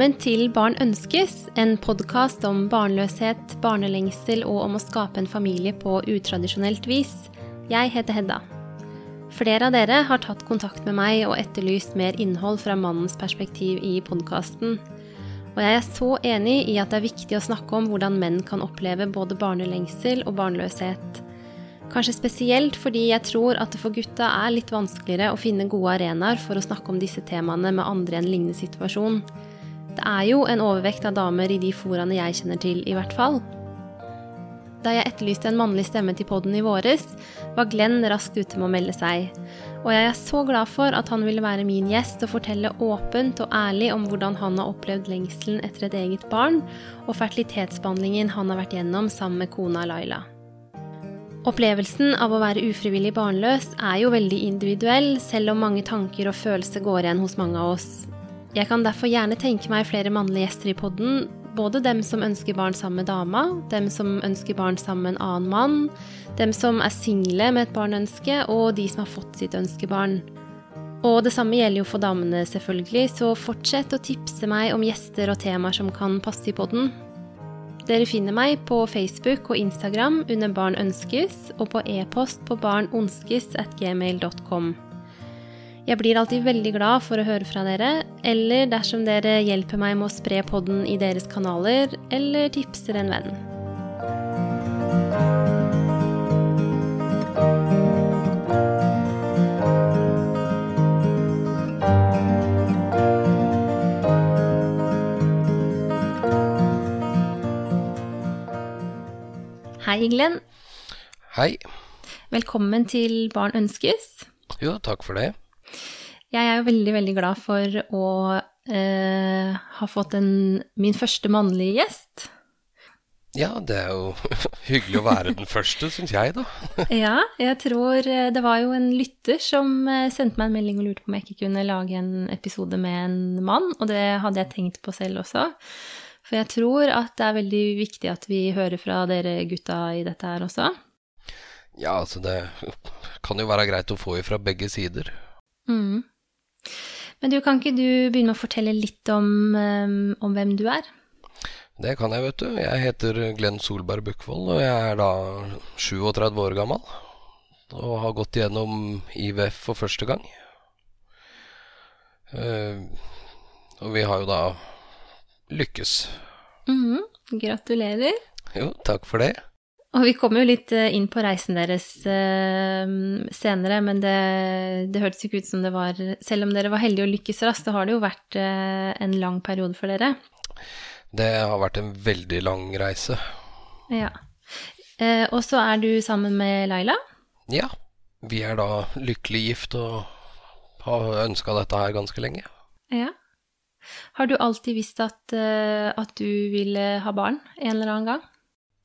Velkommen til Barn ønskes, en podkast om barnløshet, barnelengsel og om å skape en familie på utradisjonelt vis. Jeg heter Hedda. Flere av dere har tatt kontakt med meg og etterlyst mer innhold fra mannens perspektiv i podkasten. Og jeg er så enig i at det er viktig å snakke om hvordan menn kan oppleve både barnelengsel og barnløshet. Kanskje spesielt fordi jeg tror at det for gutta er litt vanskeligere å finne gode arenaer for å snakke om disse temaene med andre i en lignende situasjon. Det er jo en overvekt av damer i de foraene jeg kjenner til, i hvert fall. Da jeg etterlyste en mannlig stemme til podden i våres, var Glenn raskt ute med å melde seg. Og jeg er så glad for at han ville være min gjest og fortelle åpent og ærlig om hvordan han har opplevd lengselen etter et eget barn, og fertilitetsbehandlingen han har vært gjennom sammen med kona Laila. Opplevelsen av å være ufrivillig barnløs er jo veldig individuell, selv om mange tanker og følelser går igjen hos mange av oss. Jeg kan derfor gjerne tenke meg flere mannlige gjester i podden, både dem som ønsker barn sammen med dama, dem som ønsker barn sammen med en annen mann, dem som er single med et barnønske, og de som har fått sitt ønskebarn. Og det samme gjelder jo for damene, selvfølgelig, så fortsett å tipse meg om gjester og temaer som kan passe i podden. Dere finner meg på Facebook og Instagram under Barn ønskes, og på e-post på barnonskes.gmail.com. Jeg blir alltid veldig glad for å høre fra dere, eller dersom dere hjelper meg med å spre podden i deres kanaler, eller tipser en venn. Hei, Glenn. Hei. Velkommen til Barn ønskes. Jo, takk for det. Jeg er jo veldig, veldig glad for å eh, ha fått en, min første mannlige gjest. Ja, det er jo hyggelig å være den første, syns jeg, da. ja, jeg tror eh, det var jo en lytter som eh, sendte meg en melding og lurte på om jeg ikke kunne lage en episode med en mann, og det hadde jeg tenkt på selv også. For jeg tror at det er veldig viktig at vi hører fra dere gutta i dette her også. Ja, altså det kan jo være greit å få ifra begge sider. Mm. Men du, kan ikke du begynne med å fortelle litt om, um, om, hvem du er? Det kan jeg, vet du. Jeg heter Glenn Solberg Bukkvold, og jeg er da 37 år gammel. Og har gått gjennom IVF for første gang. Uh, og vi har jo da lykkes. Mm -hmm. Gratulerer. Jo, takk for det. Og vi kommer jo litt eh, inn på reisen deres uh, senere, men det, det hørtes ikke ut som det var Selv om dere var heldige og lykkes raskt, så har det jo vært uh, en lang periode for dere. Det har vært en veldig lang reise. Ja. Og så er du sammen med Laila? Ja. Vi er da lykkelig gift og har ønska dette her ganske lenge. Ja. Har du alltid visst at, at, du ville ha barn en eller annen gang?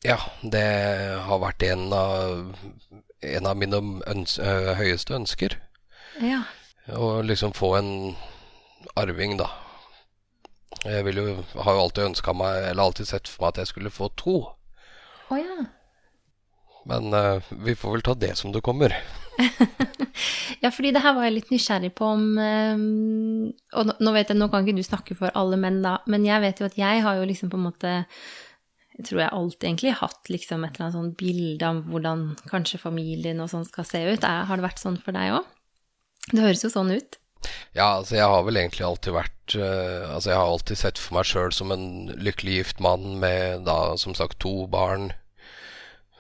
Ja, det har vært en av, en av mine øns høyeste ønsker. Ja. Å liksom få en arving, da. Jeg jo, har jo alltid ønska meg, eller alltid sett for meg at jeg skulle få to. Oh, ja. Men uh, vi får vel ta det som det kommer. ja, fordi det her var jeg litt nysgjerrig på om Og nå vet jeg, nå kan ikke du snakke for alle menn, da, men jeg vet jo at jeg har jo liksom på en måte jeg tror jeg alltid egentlig hatt liksom et eller annet sånn bilde av hvordan kanskje familien og sånn skal se ut. Er, har det vært sånn for deg òg? Det høres jo sånn ut. Ja, altså jeg har vel egentlig alltid vært uh, Altså jeg har alltid sett for meg sjøl som en lykkelig gift mann med da som sagt to barn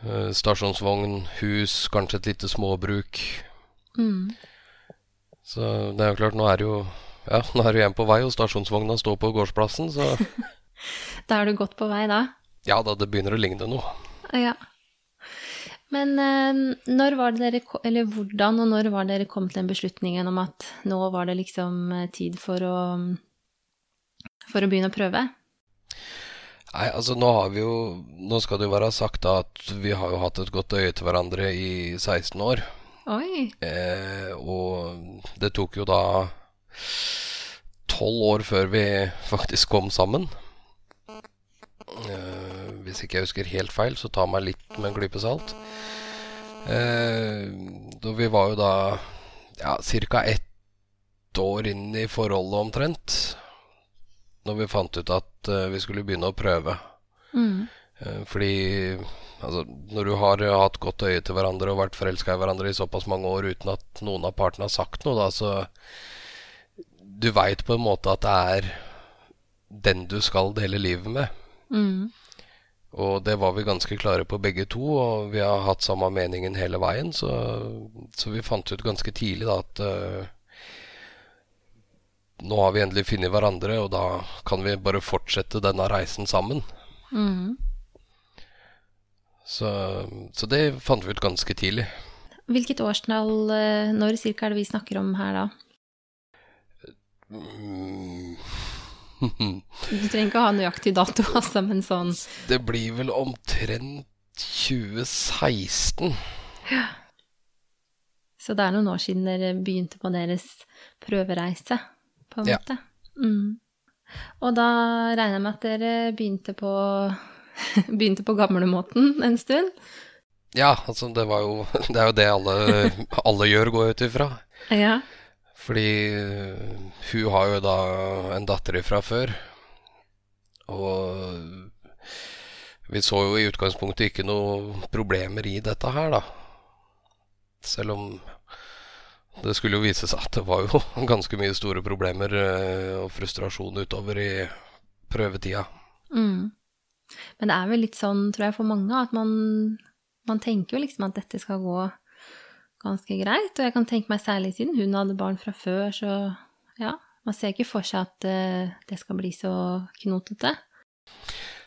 uh, stasjonsvogn, hus, kanskje et lite småbruk. Mm. Så det er jo klart, nå er det jo ja, nå er du hjemme på vei, og stasjonsvogna står på gårdsplassen, så Da er du godt på vei, da? Ja da, det begynner å ligne noe. Ja. Men eh, når var det dere Eller hvordan og når var dere kom til den beslutningen om at nå var det liksom eh, tid for å For å begynne å prøve? Nei, altså nå har vi jo Nå skal det jo være sagt da at vi har jo hatt et godt øye til hverandre i 16 år. Oi. Eh, og det tok jo da tolv år før vi faktisk kom sammen. Eh, hvis ikke jeg husker helt feil, så ta meg litt med en klype salt. Eh, vi var jo da ja, ca. ett år inn i forholdet omtrent. når vi fant ut at uh, vi skulle begynne å prøve. Mm. Eh, fordi altså, når du har hatt godt øye til hverandre og vært forelska i hverandre i såpass mange år uten at noen av partene har sagt noe, da, så Du veit på en måte at det er den du skal dele livet med. Mm. Og det var vi ganske klare på begge to, og vi har hatt samme meningen hele veien. Så, så vi fant ut ganske tidlig da at uh, nå har vi endelig funnet hverandre, og da kan vi bare fortsette denne reisen sammen. Mm. Så, så, det fant vi ut ganske tidlig. Hvilket årstall, eh, når cirka er det vi snakker om her da? Mm. Du trenger ikke å ha nøyaktig dato, altså, men sånn Det blir vel omtrent 2016. Ja. Så det er noen år siden dere begynte på deres prøvereise, på en ja. måte? Mm. Og da regner jeg med at dere begynte på, begynte på gamlemåten en stund? Ja, altså det var jo Det er jo det alle, alle gjør, går jeg ut ifra. Ja. Fordi hun har jo da en datter ifra før. Og vi så jo i utgangspunktet ikke noe problemer i dette her, da. Selv om det skulle jo vise seg at det var jo ganske mye store problemer og frustrasjon utover i prøvetida. Mm. Men det er vel litt sånn, tror jeg, for mange at man, man tenker jo liksom at dette skal gå ganske greit. Og jeg kan tenke meg særlig siden hun hadde barn fra før, så ja, man ser ikke for seg at uh, det skal bli så knotete.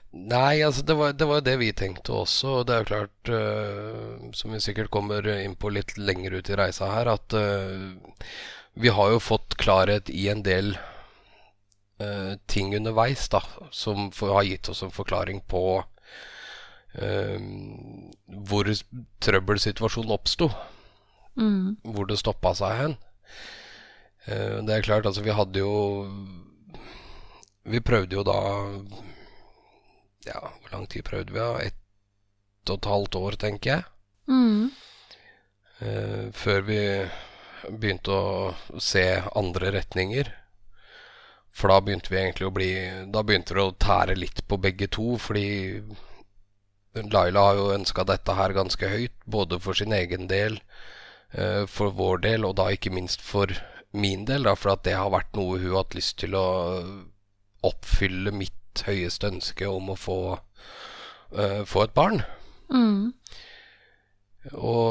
Nei, altså det var, det var det vi tenkte også. Og det er jo klart, uh, som vi sikkert kommer inn på litt lenger ut i reisa her, at uh, vi har jo fått klarhet i en del ting underveis da, som for, har gitt oss en forklaring på hvor trøbbelsituasjonen oppsto. Mm. Hvor det stoppa seg hen. Uh, det er klart, altså vi hadde jo Vi prøvde jo da Ja, hvor lang tid prøvde vi? da? Ett og et halvt år, tenker jeg. Mm. Uh, før vi begynte å se andre retninger. For da begynte vi egentlig å bli Da begynte det å tære litt på begge to, fordi Laila har jo ønska dette her ganske høyt, både for sin egen del Eh, for vår del, og da ikke minst for min del, da, for at det har vært noe hun har hatt lyst til å oppfylle mitt høyeste ønske om å få, uh, få et barn. Mm. Og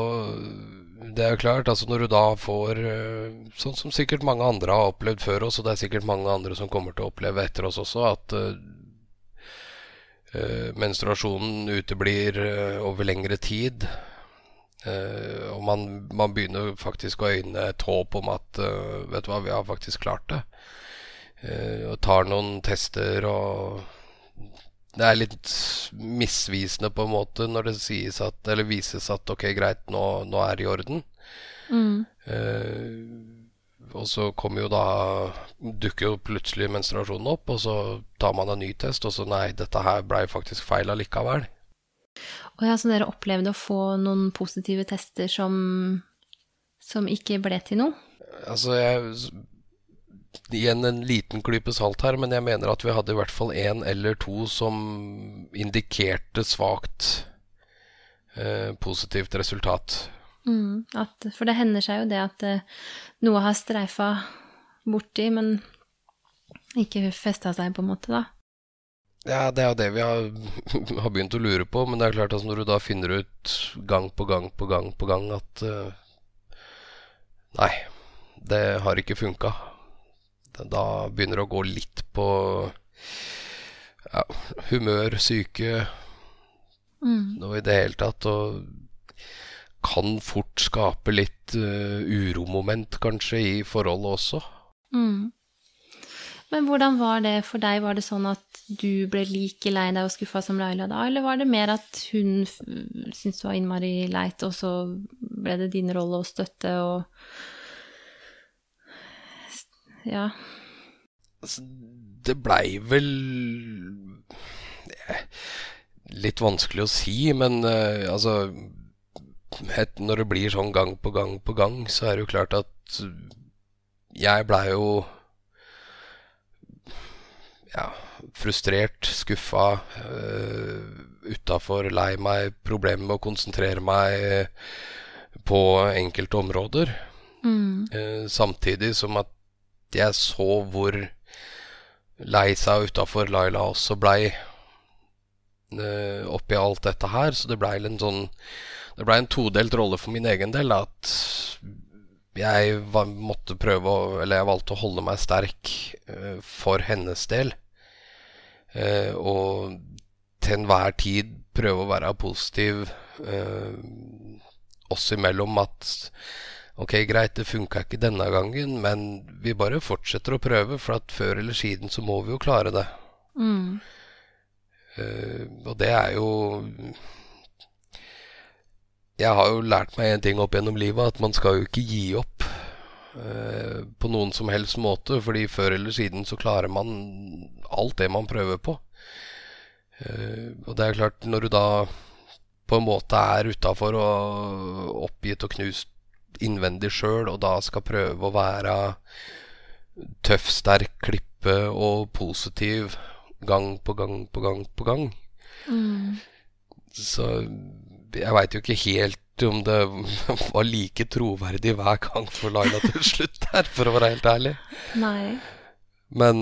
det er jo klart, altså når du da får uh, Sånn som sikkert mange andre har opplevd før oss, og det er sikkert mange andre som kommer til å oppleve etter oss også, at uh, menstruasjonen uteblir over lengre tid. Uh, og man, man, begynner faktisk å øyne et håp om at uh, Vet du hva, vi har faktisk klart det. Uh, og tar noen tester og Det er litt misvisende på en måte når det sies at Eller vises at ok, greit, nå, nå er det i orden. Mm. og så kommer jo da Dukker jo plutselig menstruasjonen opp, og så tar man en ny test, og så nei, dette her blei faktisk feil allikevel. Og ja, så dere opplevde å få noen positive tester som, som ikke ble til noe? Altså, jeg Igjen en liten klype salt her, men jeg mener at vi hadde i hvert fall én eller to som indikerte svakt eh, positivt resultat. Mm, at, for det hender seg jo det at eh, noe har streifa borti, men ikke festa seg, på en måte, da. Ja, det er jo det vi har, har, begynt å lure på. Men det er klart at når du da finner ut gang på gang på gang på gang at uh, Nei, det har ikke funka. Da begynner det å gå litt på ja, humør, syke mm. og i det hele tatt. Og kan fort skape litt uh, uromoment, kanskje, i forholdet også. Mm. Men hvordan var det for deg? Var det sånn at du ble like lei deg og skuffa som Laila da, eller var det mer at hun syntes det var innmari leit, og så ble det din rolle å støtte og Ja. Altså, det blei vel Litt vanskelig å si, men uh, altså et, Når det blir sånn gang på gang på gang, så er det jo klart at jeg blei jo ja, frustrert, skuffa, uh, utafor, lei meg, problemer med å konsentrere meg på enkelte områder. Mm. Uh, samtidig som at jeg så hvor lei seg utafor Laila også blei uh, oppi alt dette her. Så det blei en sånn Det blei en todelt rolle for min egen del. At jeg var, måtte prøve å Eller jeg valgte å holde meg sterk uh, for hennes del. Uh, og til enhver tid prøve å være positiv uh, oss imellom at Ok, greit, det funka ikke denne gangen, men vi bare fortsetter å prøve, for at før eller siden så må vi jo klare det. Mm. og det er jo Jeg har jo lært meg en ting opp gjennom livet, at man skal jo ikke gi opp eh, på noen som helst måte, fordi før eller siden så klarer man alt det man prøver på. Eh, og det er klart, når du da på en måte er utafor og oppgitt og knust innvendig sjøl, og da skal prøve å være tøff, sterk, klippe og positiv gang på gang på gang på gang. Mm. Så jeg veit jo ikke helt om det var like troverdig hver gang for Laila til slutt her, for å være helt ærlig. Nei. Men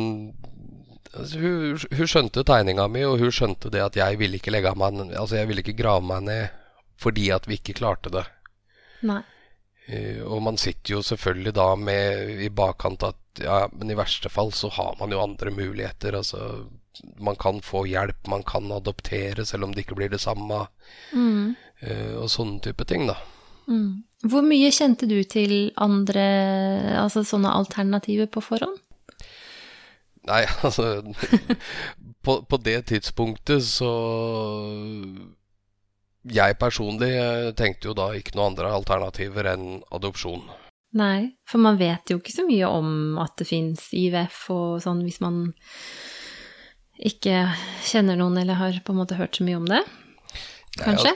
altså, hun, hun, skjønte tegninga mi, og hun skjønte det at jeg ville ikke legge meg Altså, jeg ville ikke grave meg ned fordi at vi ikke klarte det. Nei. Uh, og man sitter jo selvfølgelig da med i bakkant at ja, men i verste fall så har man jo andre muligheter. Altså man kan få hjelp, man kan adoptere selv om det ikke blir det samme. Mm. Uh, og sånne type ting, da. Mm. Hvor mye kjente du til andre, altså sånne alternativer på forhånd? Nei, altså på, på det tidspunktet så Jeg personlig tenkte jo da ikke noen andre alternativer enn adopsjon. Nei, for man vet jo ikke så mye om at det fins IVF og sånn, hvis man ikke kjenner noen eller har på en måte hørt så mye om det. Kanskje?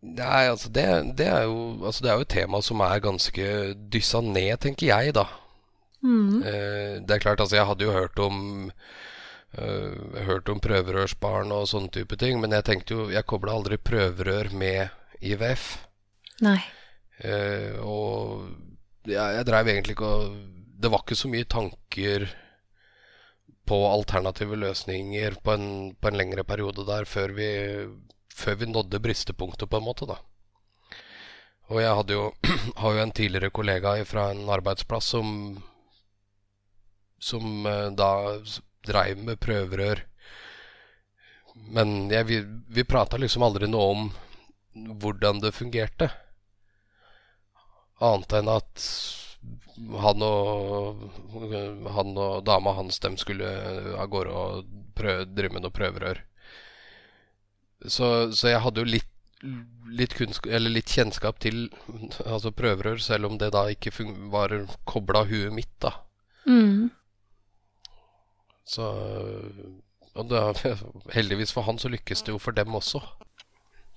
Nei, altså det, det, er jo, altså det er jo et tema som er ganske dyssa ned, tenker jeg, da. Mm. Eh, det er klart, altså jeg hadde jo hørt om uh, hørt om prøverørsbarn og sånne type ting, men jeg tenkte jo Jeg kobla aldri prøverør med IVF. Nei. Uh, og ja, jeg dreiv egentlig ikke og Det var ikke så mye tanker på alternative løsninger på en, på en lengre periode der før vi, før vi nådde bristepunktet, på en måte, da. Og jeg jo, har jo en tidligere kollega fra en arbeidsplass som som uh, da dreiv med prøverør. Men jeg, vi, vi prata liksom aldri noe om hvordan det fungerte. Annet enn at han og, han og dama hans dem skulle av gårde og prøve, drive med noe prøverør. Så, så jeg hadde jo litt, litt, litt, kjennskap til altså prøverør, selv om det da ikke var kobla huet mitt, da. Mm. Så Og da, heldigvis for han så lykkes det jo for dem også.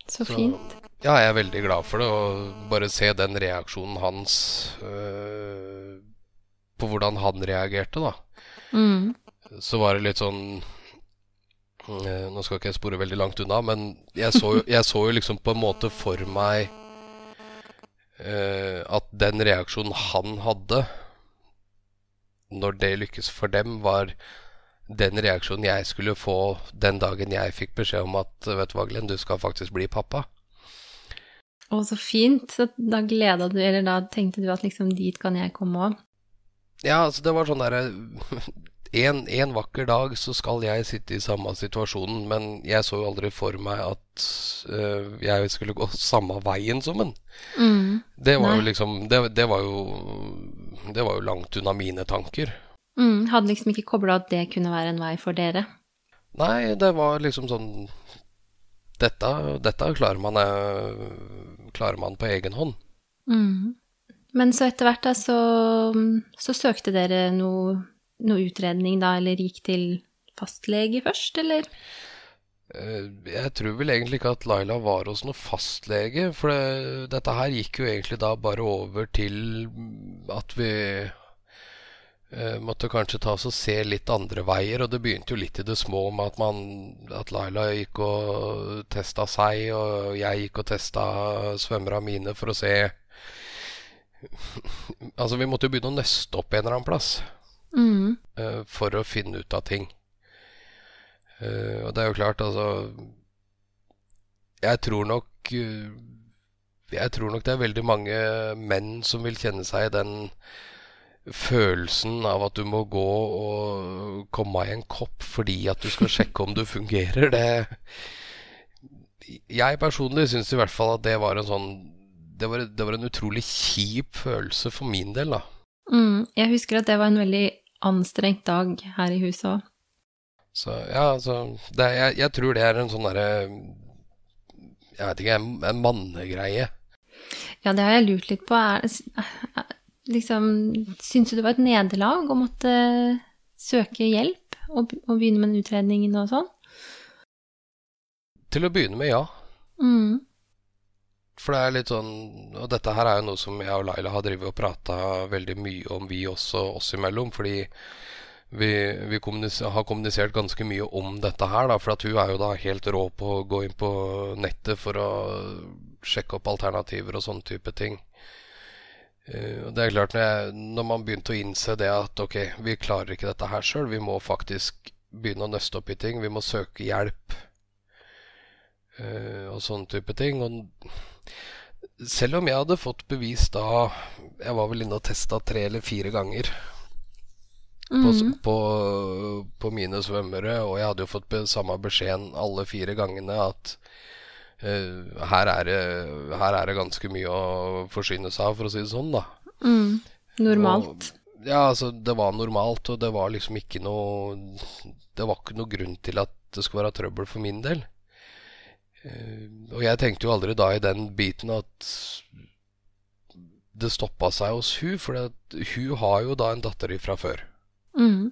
Så fint. Så, ja, jeg er veldig glad for det. Og bare se den reaksjonen hans øh, På hvordan han reagerte, da. Mm. Så var det litt sånn øh, Nå skal ikke jeg spore veldig langt unna, men jeg så, jeg så jo liksom på en måte for meg øh, at den reaksjonen han hadde når det lykkes for dem, var den reaksjonen jeg skulle få den dagen jeg fikk beskjed om at vet du hva, Glenn, du skal faktisk bli pappa. Å, så fint. Så da gleda du, eller da tenkte du at liksom dit kan jeg komme òg? Ja, altså det var sånn derre en, en, vakker dag så skal jeg sitte i samme situasjonen, men jeg så jo aldri for meg at uh, jeg skulle gå samme veien som en. Mm. Det var Nei. jo liksom det, det, var jo Det var jo langt unna mine tanker. Mm, hadde liksom ikke kobla at det kunne være en vei for dere? Nei, det var liksom sånn Dette, dette klarer, man, eh, klarer man på egen hånd. Mm. Men så etter hvert da, så, så søkte dere noe, noe, utredning da, eller gikk til fastlege først, eller? Eh, jeg tror vel egentlig ikke at Laila var hos noen fastlege, for det, dette her gikk jo egentlig da bare over til at vi måtte kanskje ta oss og se litt andre veier. Og det begynte jo litt i det små med at, man, at Laila gikk og testa seg, og jeg gikk og testa svømmerne mine for å se Altså, vi måtte jo begynne å nøste opp en eller annen plass Mm. eh, for å finne ut av ting. Eh, og det er jo klart, altså Jeg tror nok eh, Jeg tror nok det er veldig mange menn som vil kjenne seg i den følelsen av at du må gå og komme i en kopp fordi at du skal sjekke om du fungerer. Det Jeg personlig syns i hvert fall at det var en sånn det var, det var en utrolig kjip følelse for min del, da. Mm. Jeg husker at det var en veldig anstrengt dag her i huset òg. Så ja, altså det, jeg, jeg tror det er en sånn derre Jeg vet ikke, en, en mannegreie. Ja, det har jeg lurt litt på. Er, er, liksom, Syns du det var et nederlag å måtte søke hjelp og, og begynne med den utredningen og sånn? Til å begynne med, ja. Mm. For det er litt sånn Og dette her er jo noe som jeg og Laila har drevet og prata veldig mye om, vi også oss imellom. Fordi vi, vi kommuniser, har kommunisert ganske mye om dette her, da. For at hun er jo da helt rå på å gå inn på nettet for å sjekke opp alternativer og sånne type ting. Og det er klart, når, jeg, når man begynte å innse det at ok, vi klarer ikke dette her sjøl, vi må faktisk begynne å nøste opp i ting, vi må søke hjelp uh, og sånne type ting. Og selv om jeg hadde fått bevis da Jeg var vel inne og testa tre eller fire ganger på, Mm. på, på mine svømmere, og jeg hadde jo fått samme beskjeden alle fire gangene at her, er det, her er det ganske mye å forsyne seg av, for å si det sånn, da. Mm. Normalt. Og, ja, altså, det var normalt, og det var liksom ikke noe Det var ikke noe grunn til at det skulle være trøbbel for min del. Eh, og jeg tenkte jo aldri da i den biten at det stoppa seg hos hun, for hun har jo da en datter fra før. Mm.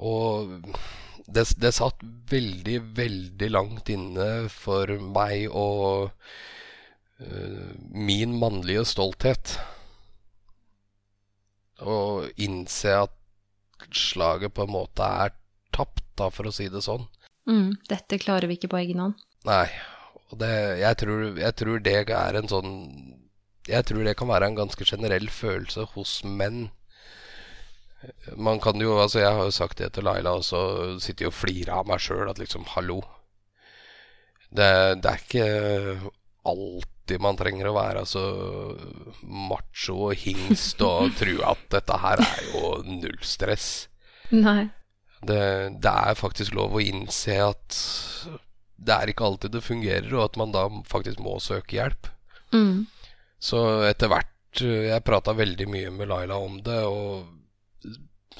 Og det, det satt veldig, veldig langt inne for meg og uh, min mannlige stolthet å innse at slaget på en måte er tapt, da, for å si det sånn. Mm. Dette klarer vi ikke på egen hånd. Nei. Og det, jeg, tror, jeg tror det er en sånn Jeg tror det kan være en ganske generell følelse hos menn. Man kan jo, altså Jeg har jo sagt det til Laila, og så sitter jeg og flirer av meg sjøl at liksom, hallo. Det, det er ikke alltid man trenger å være så macho og hingst og tro at dette her er jo null stress. Nei. Det, det er faktisk lov å innse at det er ikke alltid det fungerer, og at man da faktisk må søke hjelp. Mm. Så etter hvert eh, Jeg prata veldig mye med Laila om det, og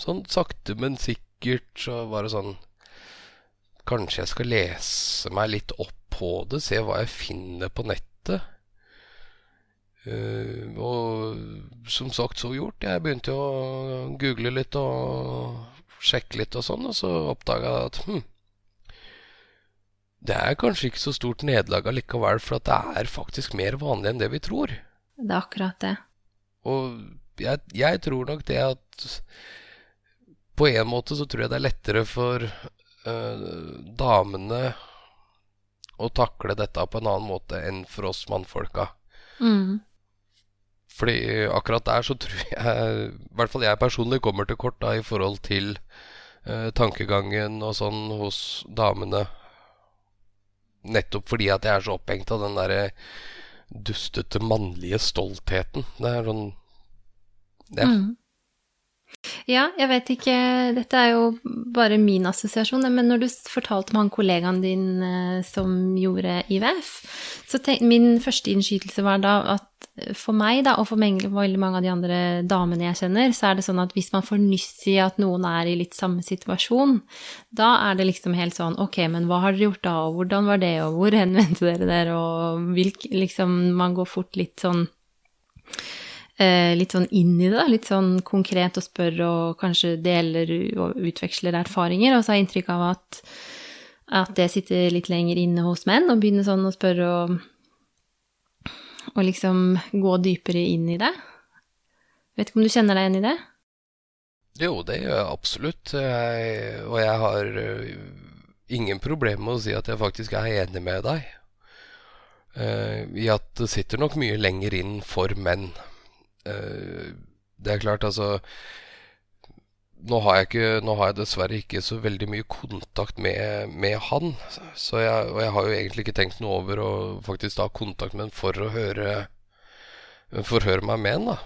sånn sakte, men sikkert så var det sånn Kanskje jeg skal lese meg litt opp på det, se hva jeg finner på nettet. Uh, og som sagt, så gjort. Jeg begynte jo å google litt og sjekke litt og sånn, og så oppdaga jeg at hm, det er kanskje ikke så stort nederlag allikevel, for at det er faktisk mer vanlig enn det vi tror. Det er akkurat det. Og jeg, jeg tror nok det at På en måte så tror jeg det er lettere for øh, damene å takle dette på en annen måte enn for oss mannfolka. Mm. Fordi akkurat der så tror jeg I hvert fall jeg personlig kommer til kort da i forhold til eh, tankegangen og sånn hos damene. Nettopp fordi at jeg er så opphengt av den derre dustete mannlige stoltheten. Det er sånn Ja. Mm. Ja, jeg vet ikke. Dette er jo bare min assosiasjon, men når du fortalte om han kollegaen din eh, som gjorde IVF, så tenk, min første innskytelse var da at eh, for meg, da, og for veldig mange av de andre damene jeg kjenner, så er det sånn at hvis man får nyss i at noen er i litt samme situasjon, da er det liksom helt sånn Ok, men hva har dere gjort da, og hvordan var det, og hvor henvendte dere dere, og hvilk Liksom, man går fort litt sånn litt sånn inn i det, da, litt sånn konkret og spør og kanskje deler og utveksler erfaringer. Og så har jeg inntrykk av at, at det sitter litt lenger inne hos menn, og begynner sånn å spørre og, og liksom gå dypere inn i det. Vet ikke om du kjenner deg igjen i det? Jo, det gjør jeg absolutt. Jeg, og jeg har uh, ingen problemer med å si at jeg faktisk er enig med deg. Uh, I at det sitter nok mye lenger inn for menn. Uh, det er klart, altså nå har, jeg ikke, nå har jeg dessverre ikke så veldig mye kontakt med, med han. Jeg, og jeg har jo egentlig ikke tenkt noe over å faktisk ta kontakt med han for å høre For å høre meg med han, da.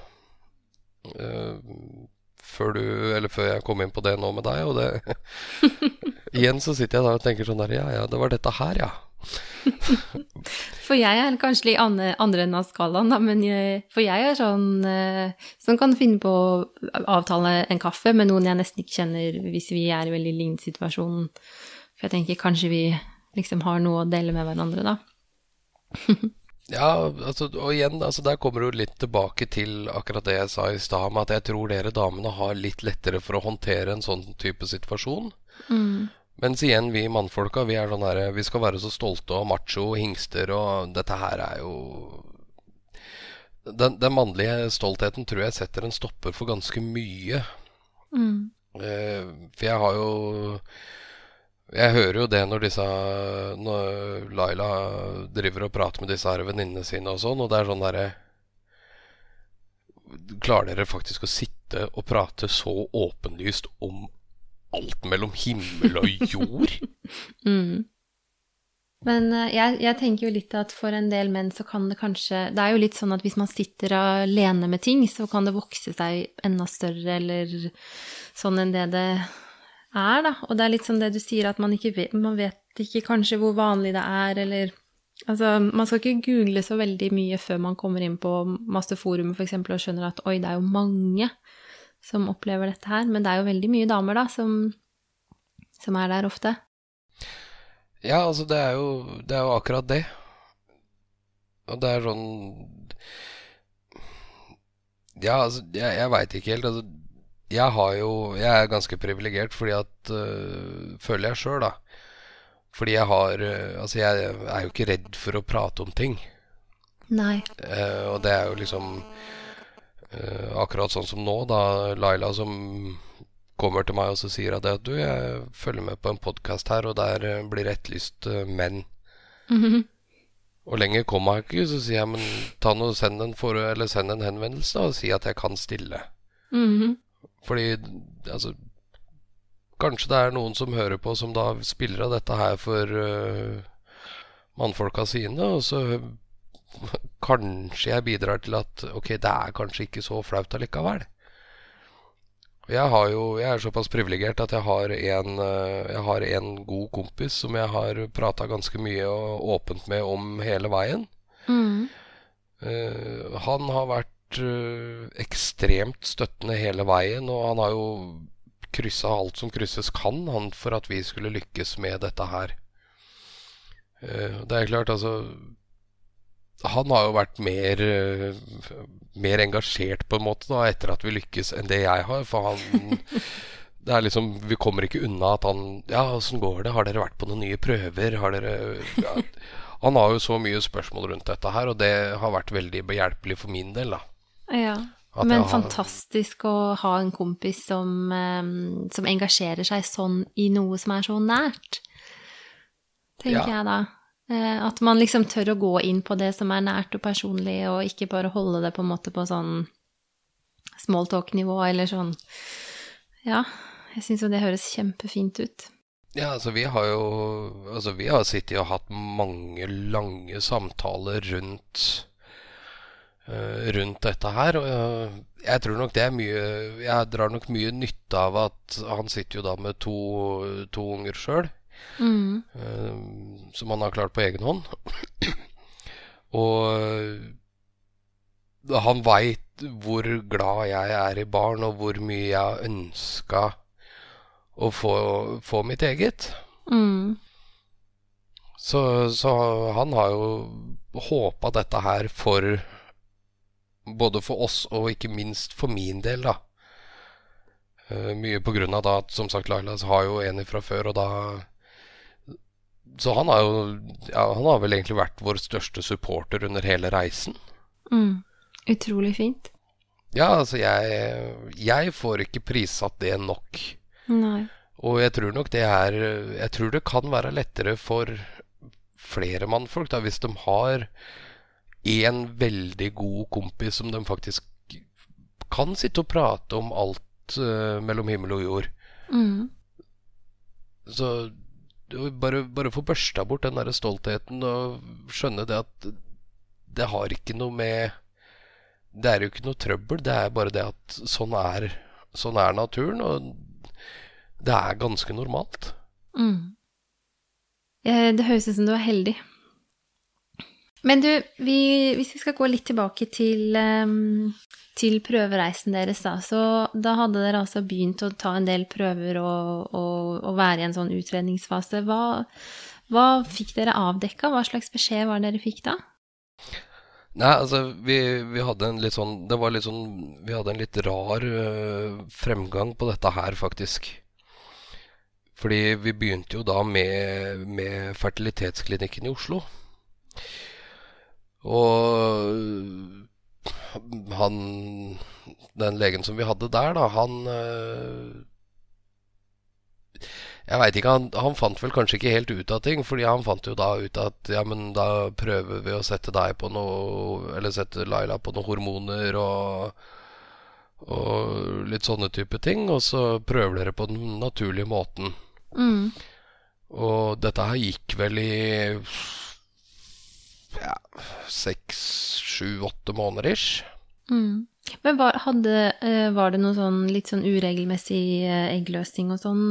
Uh, før du Eller før jeg kom inn på det nå med deg, og det Igjen så sitter jeg der og tenker sånn der Ja, ja, det var dette her, ja. for jeg er kanskje litt andre, andre enden av skalaen, da, men jeg, for jeg er sånn eh, som kan finne på å avtale en kaffe med noen jeg nesten ikke kjenner, hvis vi er i veldig lignende situasjon. For jeg tenker kanskje vi liksom har noe å dele med hverandre, da. ja, altså, og igjen, altså, der kommer du litt tilbake til akkurat det jeg sa i stad, med at jeg tror dere damene har litt lettere for å håndtere en sånn type situasjon. Mm. Mens igjen, vi mannfolka, vi er sånn her Vi skal være så stolte og macho og hingster, og dette her er jo den, den, mannlige stoltheten tror jeg setter en stopper for ganske mye. Mm. Eh, for jeg har jo Jeg hører jo det når disse Når Laila driver og prater med disse her venninnene sine og sånn, og det er sånn derre Klarer dere faktisk å sitte og prate så åpenlyst om alt mellom himmel og jord. mm. Men uh, jeg, jeg, tenker jo litt at for en del menn så kan det kanskje Det er jo litt sånn at hvis man sitter alene med ting, så kan det vokse seg enda større eller sånn enn det det er, da. Og det er litt sånn det du sier, at man ikke vet Man vet ikke kanskje hvor vanlig det er, eller Altså, man skal ikke google så veldig mye før man kommer inn på masse forum for eksempel, og skjønner at oi, det er jo mange som opplever dette her. Men det er jo veldig mye damer, da, som, som er der ofte. Ja, altså, det er jo, det er jo akkurat det. Og det er sånn Ja, altså, jeg, jeg veit ikke helt. Altså, jeg har jo Jeg er ganske privilegert fordi at øh, Føler jeg sjøl, da. Fordi jeg har øh, Altså, jeg er jo ikke redd for å prate om ting. Nei. Uh, og det er jo liksom Uh, akkurat sånn som nå, da Laila som kommer til meg og så sier at du, jeg følger med på en podkast her, og der uh, blir etterlyst uh, menn. Mm -hmm. Og lenger kommer jeg ikke, så sier jeg men ta noe, send en, for, eller send en henvendelse da, og si at jeg kan stille. Mm -hmm. Fordi altså Kanskje det er noen som hører på, som da spiller av dette her for uh, mannfolka sine, og så kanskje jeg bidrar til at ok, det er kanskje ikke så flaut allikevel. Jeg, har jo, jeg er såpass privilegert at jeg har, en, eh, jeg har en god kompis som jeg har prata ganske mye og åpent med om hele veien. Mm. Uh, han har vært uh, ekstremt støttende hele veien, og han har jo kryssa alt som krysses kan han for at vi skulle lykkes med dette her. Uh, det er klart, altså han har jo vært mer, eh, mer engasjert på en måte da, etter at vi lykkes, enn det jeg har. For han det er liksom, Vi kommer ikke unna at han Ja, åssen går det? Har dere vært på noen nye prøver? Har dere ja, Han har jo så mye spørsmål rundt dette her, og det har vært veldig behjelpelig for min del, da. Ja. Men har... fantastisk å ha en kompis som, som engasjerer seg sånn i noe som er så nært, tenker ja. jeg da. Eh, at man liksom tør å gå inn på det som er nært og personlig, og ikke bare holde det på en måte på sånn small talk-nivå eller sånn Ja, jeg syns jo det høres kjempefint ut. Ja, altså vi har jo Altså vi har sittet og hatt mange lange samtaler rundt uh, rundt dette her. Og jeg, jeg tror nok det er mye Jeg drar nok mye nytte av at han sitter jo da med to, to unger sjøl. Mm. Uh, som han har klart på egen hånd. og uh, han veit hvor glad jeg er i barn, og hvor mye jeg har ønska å få, få, mitt eget. Mm. Så, så, han har jo håpa dette her for Både for oss og ikke minst for min del, da. Uh, mye på grunn av da at som sagt Laila har jo en fra før, og da så han har jo ja, Han har vel egentlig vært vår største supporter under hele reisen. Mm. Utrolig fint. Ja, altså, jeg, jeg får ikke prissatt det nok. Nei. Og jeg tror nok det er Jeg tror det kan være lettere for flere mannfolk, da, hvis de har en veldig god kompis som de faktisk kan sitte og prate om alt uh, mellom himmel og jord. Mm. Så bare, bare få børsta bort den der stoltheten og skjønne det at det har ikke noe med Det er jo ikke noe trøbbel, det er bare det at sånn er, sånn er naturen, og det er ganske normalt. Mm. Det høres ut som du er heldig. Men du, vi, hvis vi skal gå litt tilbake til, ehm, til prøvereisen deres, da. Så da hadde dere altså begynt å ta en del prøver og, og, og være i en sånn utredningsfase. Hva, hva fikk dere avdekka? Hva slags beskjed var det dere fikk da? Nei, altså, vi, vi hadde en litt sånn Det var litt sånn Vi hadde en litt rar øh, fremgang på dette her, faktisk. Fordi vi begynte jo da med, med fertilitetsklinikken i Oslo. Og han Den legen som vi hadde der, da, han øh, Jeg veit ikke, han, han fant vel kanskje ikke helt ut av ting. Fordi han fant jo da ut at ja, men da prøver vi å sette deg på noe Eller sette Laila på noen hormoner og og litt sånne type ting. Og så prøver dere på den naturlige måten. Mm. Og dette her gikk vel i ja, seks, sju, åtte måneder ish. Mm. Men var, hadde, eh, var det noe sånn litt sånn uregelmessig eh, eggløsning og sånn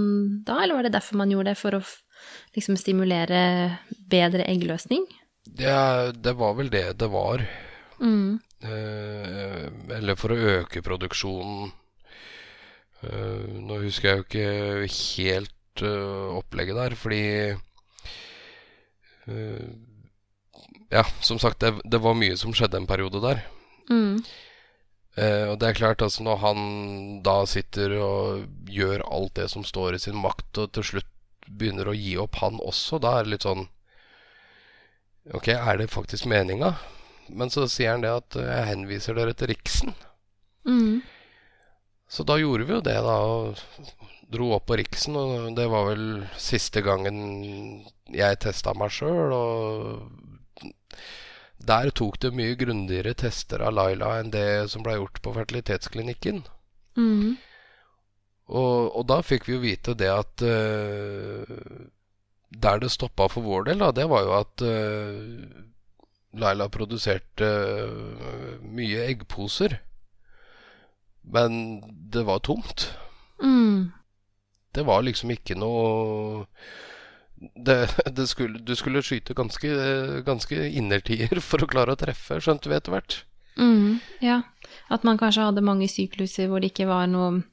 da, eller var det derfor man gjorde det, for å liksom stimulere bedre eggløsning? Det, det var vel det det var. Mm. Eh, eller for å øke produksjonen. Eh, nå husker jeg jo ikke helt eh, opplegget der, fordi eh, Ja, som sagt, det, det var mye som skjedde en periode der. Mm. Eh, og det er klart, altså når han da sitter og gjør alt det som står i sin makt, og til slutt begynner å gi opp, han også, da er det litt sånn Ok, er det faktisk meninga? Men så sier han det at eh, jeg henviser dere til Riksen. Mm. Så da gjorde vi jo det, da. Og dro opp på Riksen. Og det var vel siste gangen jeg testa meg sjøl. Og der tok det mye grundigere tester av Laila enn det som ble gjort på fertilitetsklinikken. Mm. Og, og da fikk vi jo vite det at uh, Der det stoppa for vår del, da, det var jo at uh, Laila produserte eh, mye eggposer. Men det var tomt. Mm. Det var liksom ikke noe det, det skulle, Du skulle skyte ganske, ganske innertier for å klare å treffe, skjønte vi etter hvert. Mm. Ja. At man kanskje hadde mange sykluser hvor det ikke var noe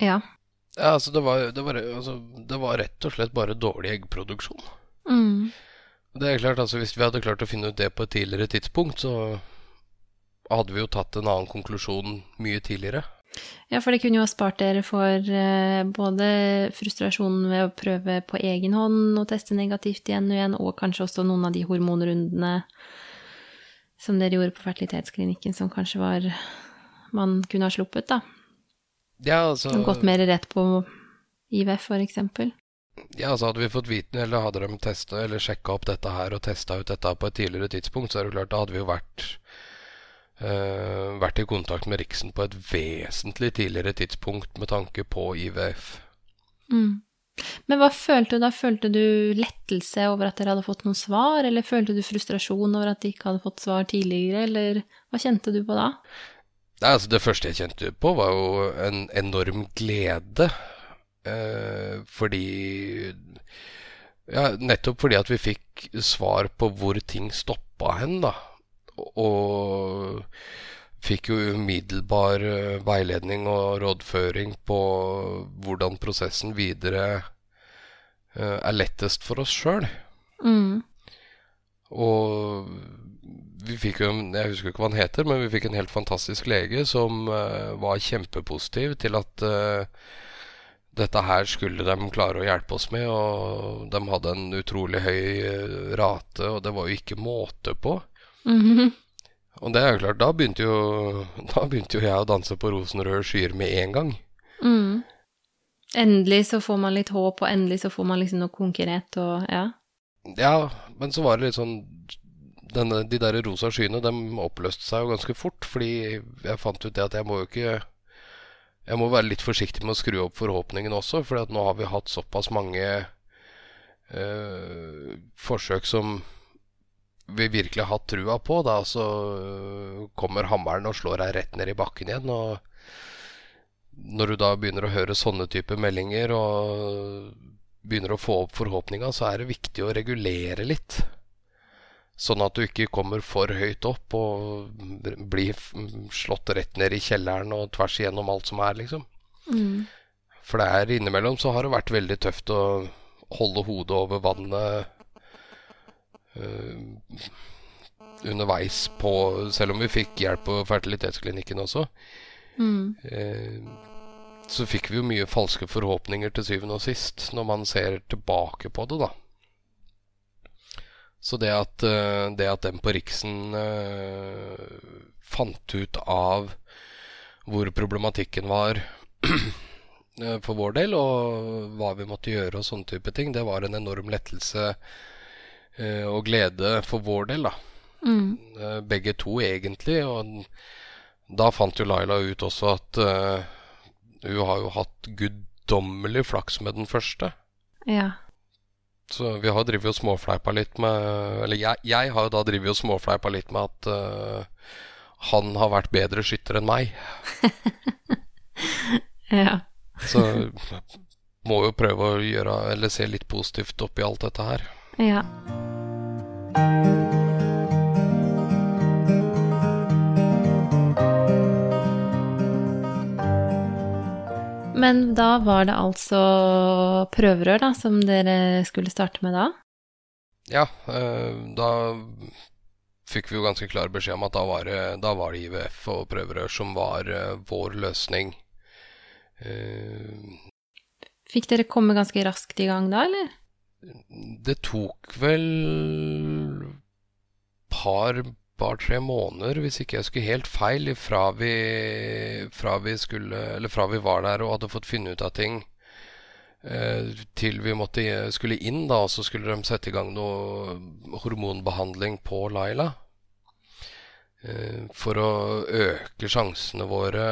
Ja. Ja, altså det var, det, var, altså det var rett og slett bare dårlig eggproduksjon. Mm. Det er klart, altså Hvis vi hadde klart å finne ut det på et tidligere tidspunkt, så hadde vi jo tatt en annen konklusjon mye tidligere. Ja, for det kunne jo ha spart dere for eh, både frustrasjonen ved å prøve på egen hånd og teste negativt igjen og igjen, og kanskje også noen av de hormonrundene som dere gjorde på fertilitetsklinikken, som kanskje var man kunne ha sluppet, da. Ja, altså, gått mer rett på IVF, for eksempel. ja, altså Hadde vi fått vite eller hadde de testa eller sjekka opp dette her og testa ut dette på et tidligere tidspunkt, så er det klart da hadde vi jo vært eh, vært i kontakt med Riksen på et vesentlig tidligere tidspunkt med tanke på IVF. Mm. Men hva følte du da? Følte du lettelse over at dere hadde fått noen svar, eller følte du frustrasjon over at de ikke hadde fått svar tidligere, eller hva kjente du på da? Nei, altså Det første jeg kjente på, var jo en enorm glede. Eh, fordi Ja, nettopp fordi at vi fikk svar på hvor ting stoppa hen, da. Og, fikk jo umiddelbar eh, veiledning og rådføring på hvordan prosessen videre eh, er lettest for oss sjøl. Mm. Og vi fikk jo, en- jeg husker ikke hva han heter, men vi fikk en helt fantastisk lege som eh, var kjempepositiv til at dette her skulle de klare å hjelpe oss med. Og de hadde en utrolig høy rate, og det var jo ikke måte på. Mhm. Og det er jo klart, da begynte jo, da begynte jo jeg å danse på rosenrøde skyer med en gang. Mm. Endelig så får man litt håp, og endelig så får man liksom noe konkret og ja. Ja, men så var det litt sånn denne, De der rosa skyene, de oppløste seg jo ganske fort, fordi jeg fant ut det at jeg må jo ikke Jeg må være litt forsiktig med å skru opp forhåpningene også, for nå har vi hatt såpass mange øh, forsøk som vi virkelig har hatt trua på, da så kommer hammeren og slår deg rett ned i bakken igjen. og når du da begynner å høre sånne typer meldinger og begynner å få opp forhåpninga, så er det viktig å regulere litt. Sånn at du ikke kommer for høyt opp og blir slått rett ned i kjelleren og tvers igjennom alt som er, liksom. Mm. For det er innimellom så har det vært veldig tøft å holde hodet over vannet underveis på Selv om vi fikk hjelp på fertilitetsklinikken også. Mm. Eh, så fikk vi jo mye falske forhåpninger til syvende og sist, når man ser tilbake på det, da. Så det at, eh, det at den på Riksen fant ut av hvor problematikken var for vår del, og hva vi måtte gjøre og sånne type ting, det var en enorm lettelse og glede for vår del, da. Mm. Uh, begge to, egentlig. Og da fant jo Laila ut også at uh, hun har jo hatt guddommelig flaks med den første. Ja. Så vi har drevet og småfleipa litt med Eller jeg, jeg har jo da drevet og småfleipa litt med at uh, han har vært bedre skytter enn meg. ja. Så må jo prøve å gjøre Eller se litt positivt oppi alt dette her. Ja. Men da var det altså prøverør da, som dere skulle starte med da? Ja, uh, da fikk vi jo ganske klar beskjed om at da var det, da var det IVF og prøverør som var uh, vår løsning. Uh, Fikk dere komme ganske raskt i gang da, eller? Det tok vel par par-tre måneder, hvis ikke jeg skulle helt feil, fra vi, fra vi, skulle, fra vi var der og hadde fått finne ut av ting, eh, til vi måtte, skulle inn, da, og så skulle de sette i gang noe hormonbehandling på Laila. Eh, for å øke sjansene våre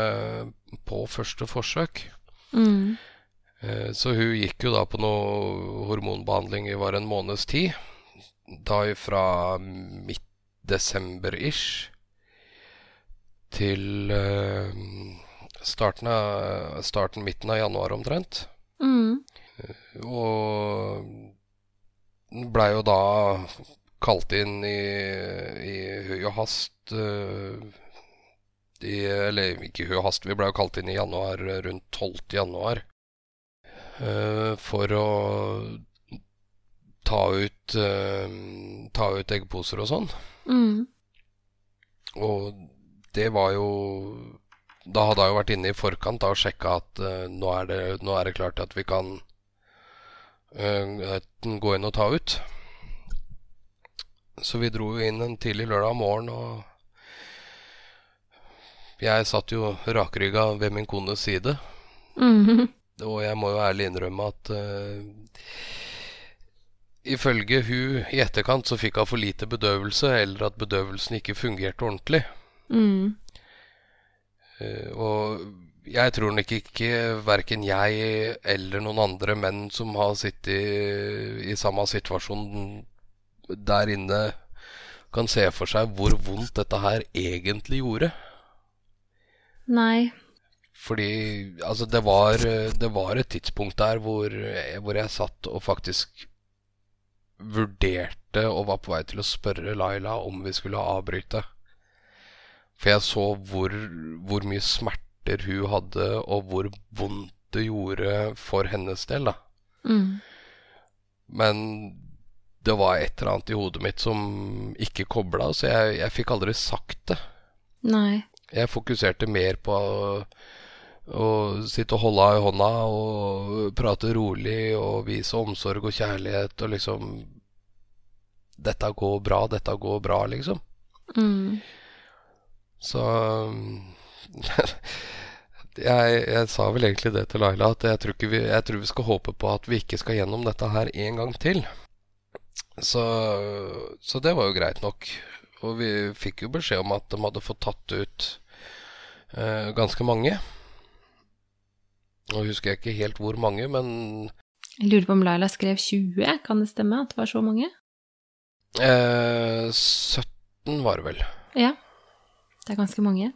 på første forsøk. Mm. Eh, så hun gikk jo da på noe hormonbehandling i var en måneds tid. Da fra midt desember-ish til uh, starten, av, starten, midten av januar omtrent. Mm. Uh, og blei jo da kalt inn i, i høy og hast i, Eller ikke høy og hast, vi blei jo kalt inn i januar, rundt 12. januar. For å ta ut, ta ut eggposer og sånn. Mm. Og det var jo Da hadde jeg jo vært inne i forkant da, og sjekka at uh, nå, er det, nå, er det, klart at vi kan gå inn og ta ut. Så vi dro jo inn en tidlig lørdag morgen, og jeg satt jo rakrygga ved min kones side. Mm. Og jeg må jo ærlig innrømme at uh, Ifølge hun i etterkant så fikk hun for lite bedøvelse, eller at bedøvelsen ikke fungerte ordentlig. Mm. Uh, og jeg tror nok ikke verken jeg eller noen andre menn som har sittet i, i samme situasjon der inne, kan se for seg hvor vondt dette her egentlig gjorde. Nei. Fordi altså, det var, det var et tidspunkt der hvor, hvor jeg satt og faktisk vurderte og var på vei til å spørre Laila om vi skulle avbryte. For jeg så hvor, hvor mye smerter hun hadde, og hvor vondt det gjorde for hennes del. da. Mm. Men det var et eller annet i hodet mitt som ikke kobla, så jeg, jeg fikk aldri sagt det. Nei. Jeg fokuserte mer på å sitte og holde henne i hånda og prate rolig og vise omsorg og kjærlighet og liksom Dette går bra, dette går bra, liksom. Mm. Så jeg, jeg, sa vel egentlig det til Laila, at jeg tror, vi, jeg tror, vi, skal håpe på at vi ikke skal gjennom dette her en gang til. Så, så, det var jo greit nok. Og vi fikk jo beskjed om at de hadde fått tatt ut eh, ganske mange. Nå husker jeg ikke helt hvor mange, men Jeg lurer på om Laila skrev 20, kan det stemme at det var så mange? Eh, 17 var det vel. Ja. Det er ganske mange.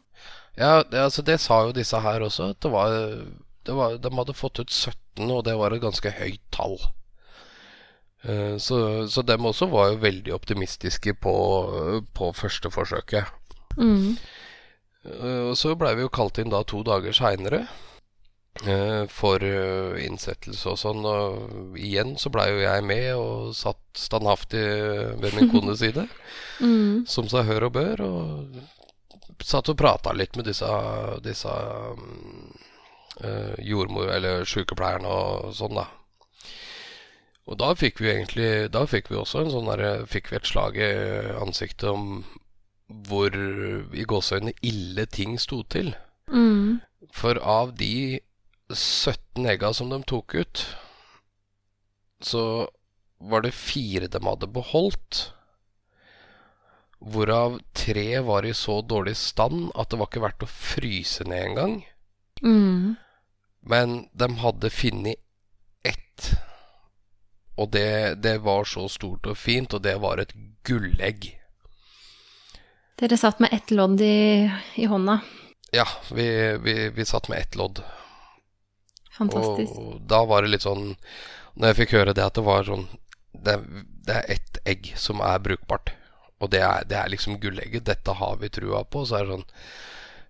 Ja, det, altså det sa jo disse her også, at det var, det var, De hadde fått ut 17, og det var et ganske høyt tall. Uh, så, så dem også var jo veldig optimistiske på, på første forsøket. Mm. Uh, og så blei vi jo kalt inn da to dager seinere for innsettelse og sånn. Og igjen så blei jo jeg med og satt standhaftig ved min kones side, mm. som seg hør og bør. Og satt og prata litt med disse, disse øh, jordmor- eller sykepleierne og sånn, da. Og da fikk vi egentlig Da fikk vi også en sånn der, fikk vi et slag i ansiktet om hvor i gåseøynene ille ting sto til. Mm. For av de 17 egga som de tok ut, så var det fire de hadde beholdt hvorav tre var i så dårlig stand at det var ikke verdt å fryse ned engang. Mm. Men de hadde funnet ett, og det, det, var så stort og fint, og det var et gullegg. Dere satt med ett lodd i, i hånda? Ja, vi, vi, vi, satt med ett lodd. Fantastisk. Og da var det litt sånn Når jeg fikk høre det at det var sånn Det, det er ett egg som er brukbart. Og det er, det er liksom gullegget. Dette har vi trua på. Så er det sånn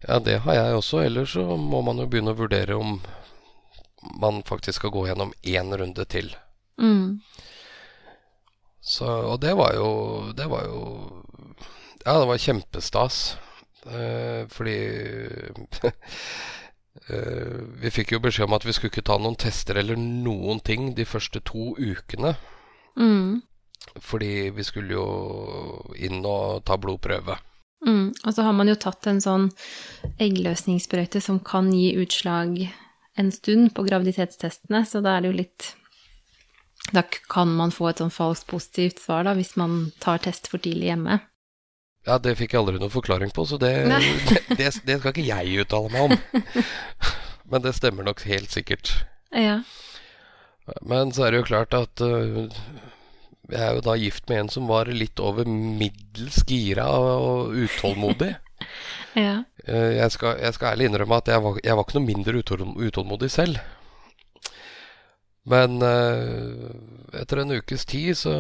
Ja, det har jeg også. Ellers så må man jo begynne å vurdere om man faktisk skal gå gjennom én runde til. Mm. Så, og det var jo Det var jo Ja, det var kjempestas. Eh, fordi Vi fikk jo beskjed om at vi skulle ikke ta noen tester eller noen ting de første to ukene. Mm. Fordi vi skulle jo inn og ta blodprøve. Mm, og så har man jo tatt en sånn eggløsningssprøyte som kan gi utslag en stund på graviditetstestene, så da er det jo litt Da kan man få et sånn falskt positivt svar, da, hvis man tar test for tidlig hjemme. Ja, det fikk jeg aldri noen forklaring på, så det, det, det, det skal ikke jeg uttale meg om. Men det stemmer nok helt sikkert. Ja. Men så er det jo klart at uh, jeg er jo da gift med en som var litt over middels gira og utålmodig. ja. uh, jeg, skal, jeg skal, ærlig innrømme at jeg var, jeg var ikke noe mindre utålmodig selv. Men uh, etter en ukes tid så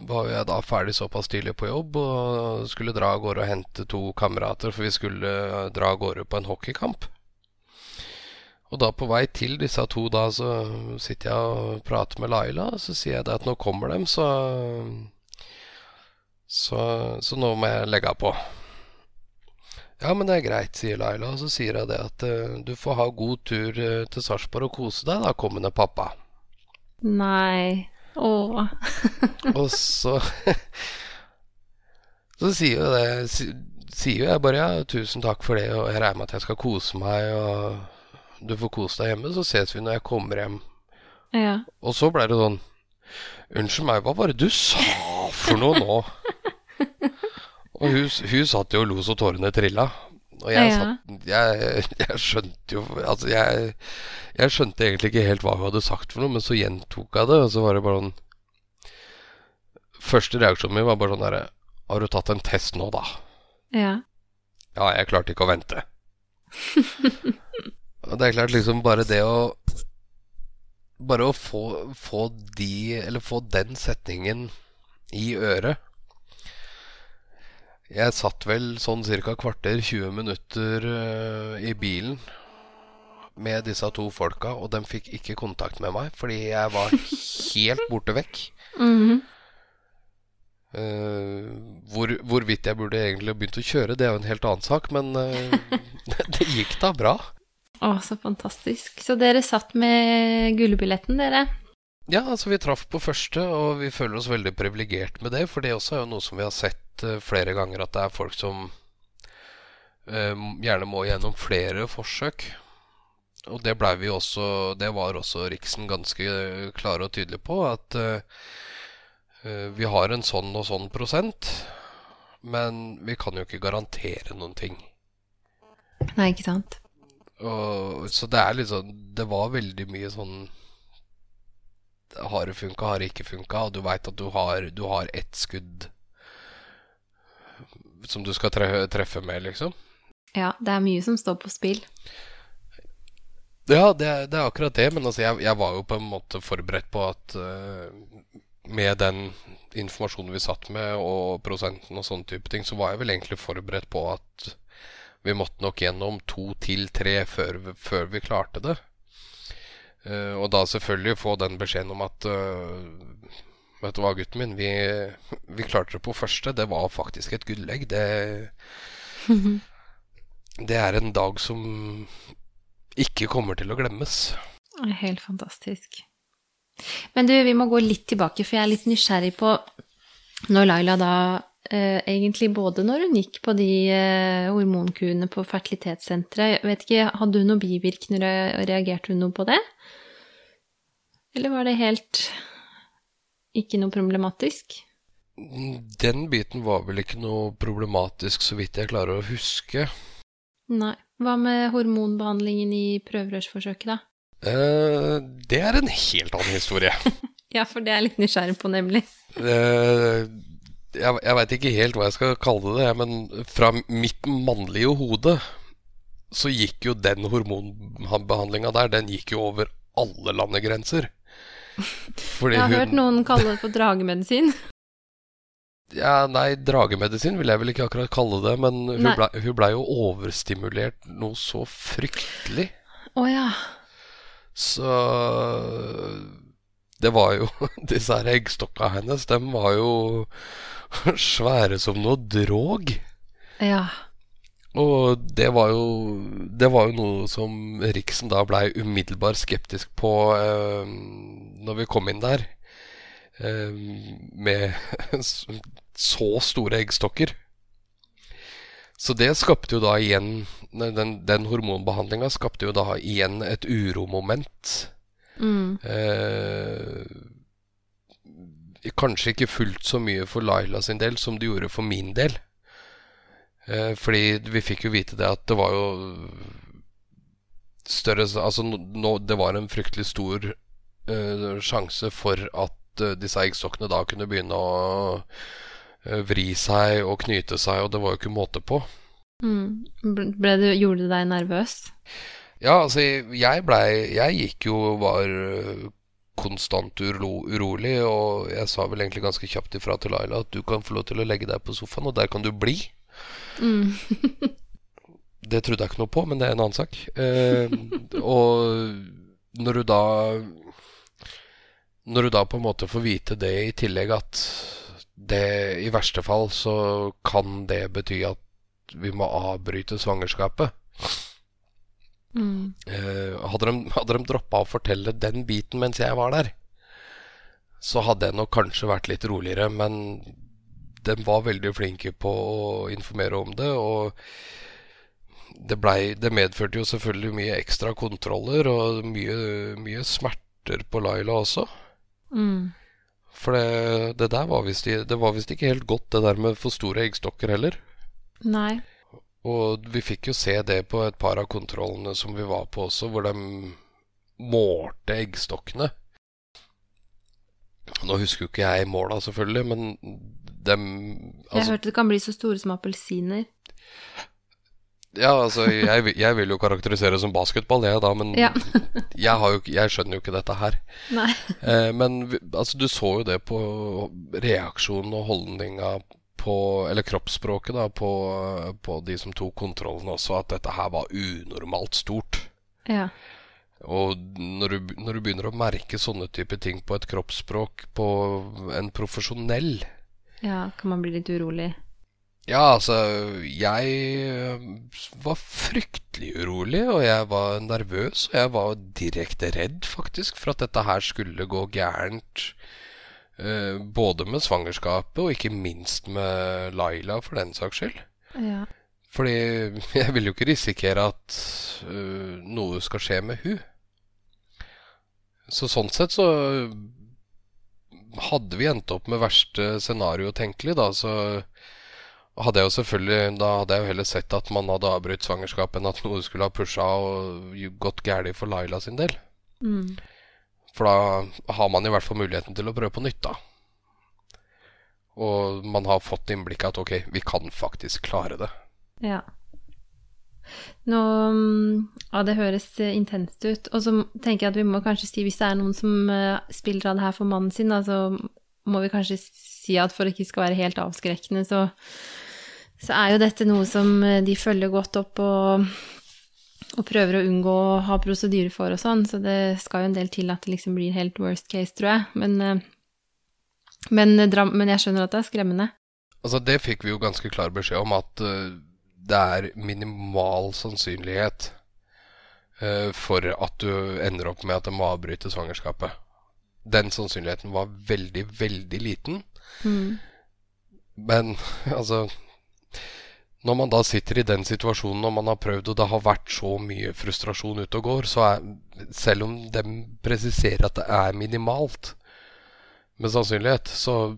var jeg da ferdig såpass tidlig på jobb og skulle dra av gårde og hente to kamerater, for vi skulle dra av gårde på en hockeykamp. Og da på vei til disse to, da, så sitter jeg og prater med Laila, og så sier jeg at nå kommer dem, så Så, så nå må jeg legge på. Ja, men det er greit, sier Laila, og så sier jeg det at uh, du får ha god tur uh, til Sarpsborg og kose deg, da kommende pappa. Nei. Åh. og så Så sier jo det Sier jo jeg bare ja, tusen takk for det, og jeg regner med at jeg skal kose meg, og du får kose deg hjemme, så ses vi når jeg kommer hjem. Ja. Og så blei det sånn Unnskyld meg, hva var det du sa for noe nå? og hun, hun satt jo og lo så tårene trilla. Og jeg, satt, jeg, jeg, skjønte jo Altså, jeg, jeg, skjønte egentlig ikke helt hva hun hadde sagt for noe, men så gjentok jeg det, og så var det bare sånn Første reaksjonen min var bare sånn herre Har du tatt en test nå, da? Ja. Ja, jeg klarte ikke å vente. Og det er klart, liksom bare det å Bare å få, få de Eller få den setningen i øret Jeg satt vel sånn ca. kvarter, 20 minutter uh, i bilen med disse to folka, og de fikk ikke kontakt med meg fordi jeg var helt borte vekk. Mm -hmm. uh, hvor, hvorvidt jeg burde egentlig begynt å kjøre, det er jo en helt annen sak, men uh, det gikk da bra. Å, så fantastisk. Så dere satt med gullbilletten, dere? Ja, altså vi traff på første, og vi føler oss veldig privilegert med det. For det også er jo noe som vi har sett uh, flere ganger, at det er folk som eh, gjerne må gjennom flere forsøk. Og det blei vi også Det var også Riksen ganske klare og tydelige på, at eh, vi har en sånn og sånn prosent, men vi kan jo ikke garantere noen ting. Nei, ikke sant. Og, så det er sånn Det var veldig mye sånn Har det funka, har det ikke funka? Og du veit at du har, du har ett skudd som du skal tre treffe med, liksom. Ja, det er mye som står på spill. Ja, det, det er akkurat det. Men altså, jeg, jeg, var jo på en måte forberedt på at uh, med den informasjonen vi satt med, og prosenten og sånne type ting, så var jeg vel egentlig forberedt på at vi måtte nok gjennom to til tre før, før vi klarte det. Uh, og da selvfølgelig få den beskjeden om at uh, Vet du hva, gutten min, vi, vi, klarte det på første. Det var faktisk et gullegg. Det, det er en dag som ikke kommer til å glemmes. Helt fantastisk. Men du, vi må gå litt tilbake, for jeg er litt nysgjerrig på når Laila da egentlig både når hun gikk på de eh, hormonkurene på fertilitetssenteret Jeg Vet ikke, hadde hun noen bivirkninger, og reagerte hun noe på det? Eller var det helt ikke noe problematisk? Den biten var vel ikke noe problematisk, så vidt jeg klarer å huske. Nei. Hva med hormonbehandlingen i prøverørsforsøket, da? Eh, det er en helt annen historie. ja, for det er jeg litt nysgjerrig på, nemlig. Eh, jeg jeg veit ikke helt hva jeg skal kalle det, men fra mitt mannlige hode så gikk jo den hormonbehandlinga der, den gikk jo over alle landegrenser. Fordi jeg har hun... hørt noen kalle det for dragemedisin. Ja, nei, dragemedisin vil jeg vel ikke akkurat kalle det, men hun blei ble jo overstimulert noe så fryktelig. Å oh, ja. Så Det var jo Disse her eggstokka hennes, de var jo svære som noe drog. Ja. Og det var jo Det var jo noe som Riksen da blei umiddelbart skeptisk på eh, når vi kom inn der. Eh, med så store eggstokker. Så det skapte jo da igjen Den, den hormonbehandlinga skapte jo da igjen et uromoment. Mm. Eh, kanskje ikke fullt så mye for Laila sin del som det gjorde for min del. Eh, fordi vi fikk jo vite det at det var jo større Altså no, det var en fryktelig stor eh, sjanse for at uh, disse eggstokkene da kunne begynne å Eh, vri seg og knyte seg, og det var jo ikke måte på. Mm. Du, gjorde det deg nervøs? Ja, altså, jeg blei Jeg gikk jo og var eh, konstant uro, urolig, og jeg sa vel egentlig ganske kjapt ifra til Laila at du kan få lov til å legge deg på sofaen, og der kan du bli. Mm. det trodde jeg ikke noe på, men det er en annen sak. Eh, og når du da Når du da på en måte får vite det i tillegg at det, I verste fall så kan det bety at vi må avbryte svangerskapet. Mm. Eh, hadde de, hadde de droppa å fortelle den biten mens jeg var der, så hadde jeg nok kanskje vært litt roligere. Men de var veldig flinke på å informere om det. Og det, ble, det medførte jo selvfølgelig mye ekstra kontroller og mye, mye smerter på Laila også. Mm. For det, det der var visst, det var visst ikke helt godt, det der med for store eggstokker heller. Nei. Og vi fikk jo se det på et par av kontrollene som vi var på også, hvor de målte eggstokkene. Nå husker jo ikke jeg måla, selvfølgelig, men dem altså, Jeg hørte det kan bli så store som appelsiner. Ja, altså, jeg, jeg, vil jo karakterisere det som basketball, jeg, da, men ja. jeg, jo, jeg, skjønner jo ikke dette her. Eh, men altså, du så jo det på reaksjonen og holdninga på Eller kroppsspråket da, på, på, de som tok kontrollen også, at dette her var unormalt stort. Ja. Og når du, når du begynner å merke sånne type ting på et kroppsspråk på en profesjonell Ja, kan man bli litt urolig? Ja, altså Jeg eh, var fryktelig urolig, og jeg var nervøs. Og jeg var direkte redd, faktisk, for at dette her skulle gå gærent. Eh, både med svangerskapet, og ikke minst med Laila, for den saks skyld. Ja. Fordi jeg vil jo ikke risikere at uh, noe skal skje med hun. Så sånn sett så hadde vi endt opp med verste scenario tenkelig, da, så hadde jeg jo selvfølgelig Da hadde jeg jo heller sett at man hadde avbrutt svangerskapet enn at noe skulle ha pusha og gått galt for Laila sin del. Mm. For da har man i hvert fall muligheten til å prøve på nytt, da. Og man har fått innblikk at ok, vi kan faktisk klare det. Ja. Nå Ja, det høres eh, intenst ut. Og så tenker jeg at vi må kanskje si, hvis det er noen som eh, spiller av det her for mannen sin, da, så må vi kanskje si at for det ikke skal være helt avskrekkende, så, så er jo dette noe som eh, de følger godt opp og, og prøver å unngå å ha prosedyre for og sånn, så det skal jo en del til at det liksom blir helt worst case, tror jeg. Men, men, men jeg skjønner at det er skremmende. Altså, det fikk vi jo ganske klar beskjed om, at uh, det er minimal sannsynlighet for at du ender opp med at det må avbryte svangerskapet. Den sannsynligheten var veldig, veldig liten. Mm. Men altså Når man da sitter i den situasjonen og man har prøvd, og det har vært så mye frustrasjon ute og går, så er Selv om de presiserer at det er minimalt med sannsynlighet, så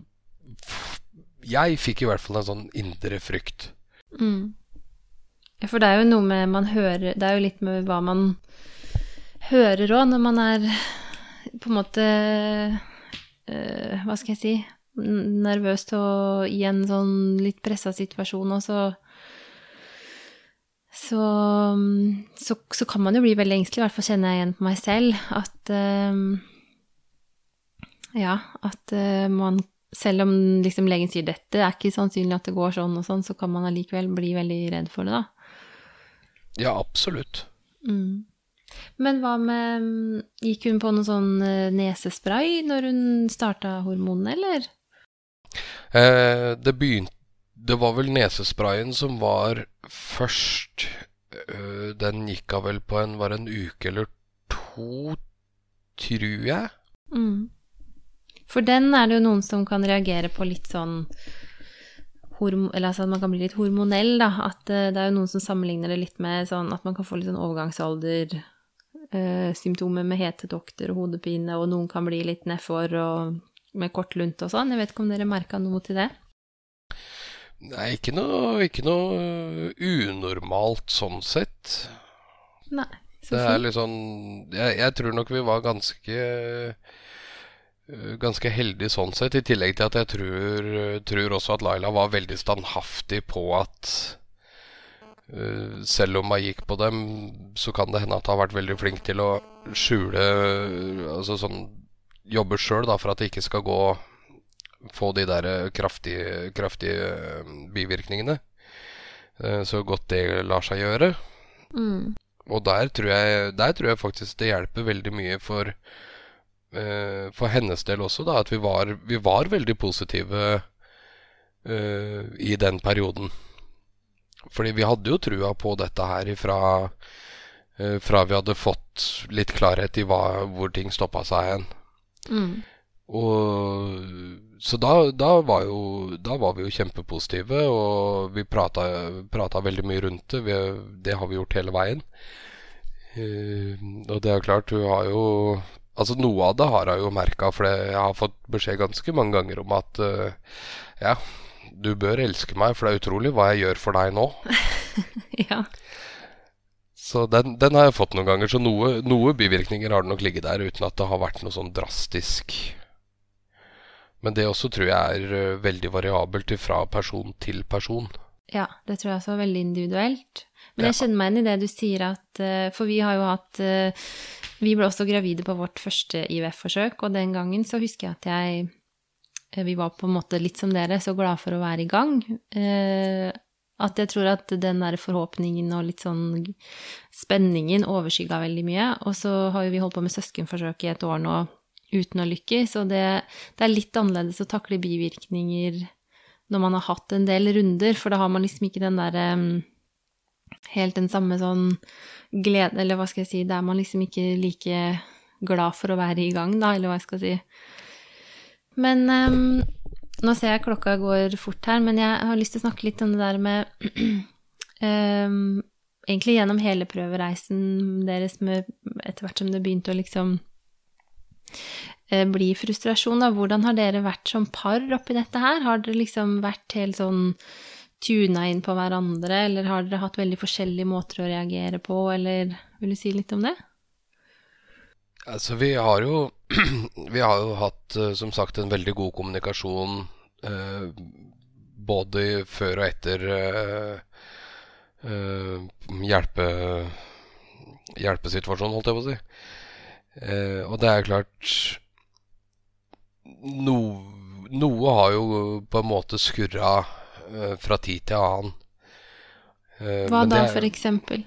Jeg fikk i hvert fall en sånn indre frykt. Mm. For det er jo noe med man hører Det er jo litt med hva man hører òg når man er på en måte øh, Hva skal jeg si Nervøst og i en sånn litt pressa situasjon, og så så, så så, kan man jo bli veldig engstelig, i hvert fall kjenner jeg igjen på meg selv, at uh, Ja, at uh, man Selv om liksom legen sier dette er ikke sannsynlig at det går sånn og sånn, så kan man allikevel bli veldig redd for det, da. Ja, absolutt. Mm. Men hva med Gikk hun på noe sånn nesespray når hun starta hormonene, eller? Eh, det begynte Det var vel nesesprayen som var først. Uh, den gikk av vel på en Var en uke eller to, tror jeg. Mm. For den er det jo noen som kan reagere på litt sånn eller altså at man kan bli litt hormonell, da. At uh, det er jo noen som sammenligner det litt med sånn at man kan få litt sånn overgangsalder eh, symptomer med hetetokter og hodepine, og noen kan bli litt nedfor og med kort lunt og sånn. Jeg vet ikke om dere merka noe til det? Nei, ikke noe, ikke noe unormalt sånn sett. Nei, så Det er litt sånn jeg, jeg, tror nok vi var ganske Ganske heldige sånn sett, i tillegg til at jeg tror, tror også at Laila var veldig standhaftig på at Uh, selv om jeg gikk på dem, så kan det hende at jeg har vært veldig flink til å skjule Altså sånn Jobbe sjøl for at det ikke skal gå Få de der kraftige, kraftige uh, bivirkningene. Uh, så godt det lar seg gjøre. Mm. Og der tror, jeg, der tror jeg faktisk det hjelper veldig mye for For hennes del også, da, at vi var, vi var veldig positive i den perioden. Fordi vi hadde jo trua på dette her ifra fra vi hadde fått litt klarhet i hva, hvor ting stoppa seg hen. Mm. Og Så da, da, var jo, da var vi jo kjempepositive, og vi prata, prata veldig mye rundt det. Vi, det har vi gjort hele veien. Uh, og det er klart, hun har jo Altså Noe av det har hun jo merka, for jeg har fått beskjed ganske mange ganger om at uh, ja, du bør elske meg, for det er utrolig hva jeg gjør for deg nå. ja. Så den, den, har jeg fått noen ganger. Så noe, noe, bivirkninger har det nok ligget der, uten at det har vært noe sånn drastisk. Men det også tror jeg er uh, veldig variabelt fra person til person. Ja, det tror jeg også er veldig individuelt. Men jeg kjenner meg igjen i det du sier at uh, For vi har jo hatt uh, Vi ble også gravide på vårt første IVF-forsøk, og den gangen så husker jeg at jeg Eh, vi var på en måte litt som dere, så glad for å være i gang. Eh, at jeg tror at den der forhåpningen og litt sånn spenningen overskygga veldig mye. Og så har jo vi holdt på med søskenforsøk i et år nå uten å lykkes, og det, det er litt annerledes å takle bivirkninger når man har hatt en del runder, for da har man liksom ikke den derre helt den samme sånn glede Eller hva skal jeg si, da er man liksom ikke like glad for å være i gang, da, eller hva jeg skal si. Men um, nå ser jeg klokka går fort her, men jeg har lyst til å snakke litt om det der med Um, egentlig gjennom hele prøvereisen deres med etter hvert som det begynte å liksom uh, bli frustrasjon, da. Hvordan har dere vært som par oppi dette her? Har dere liksom vært helt sånn tuna inn på hverandre, eller har dere hatt veldig forskjellige måter å reagere på, eller vil du si litt om det? Altså, vi har jo Vi har jo hatt, eh, som sagt, en veldig god kommunikasjon eh, både før og etter eh, eh, hjelpe, hjelpesituasjonen, holdt jeg på å si. Eh, og det er klart no, Noe har jo på en måte skurra Eh, fra tid til annen. Eh, Hva da, for eksempel?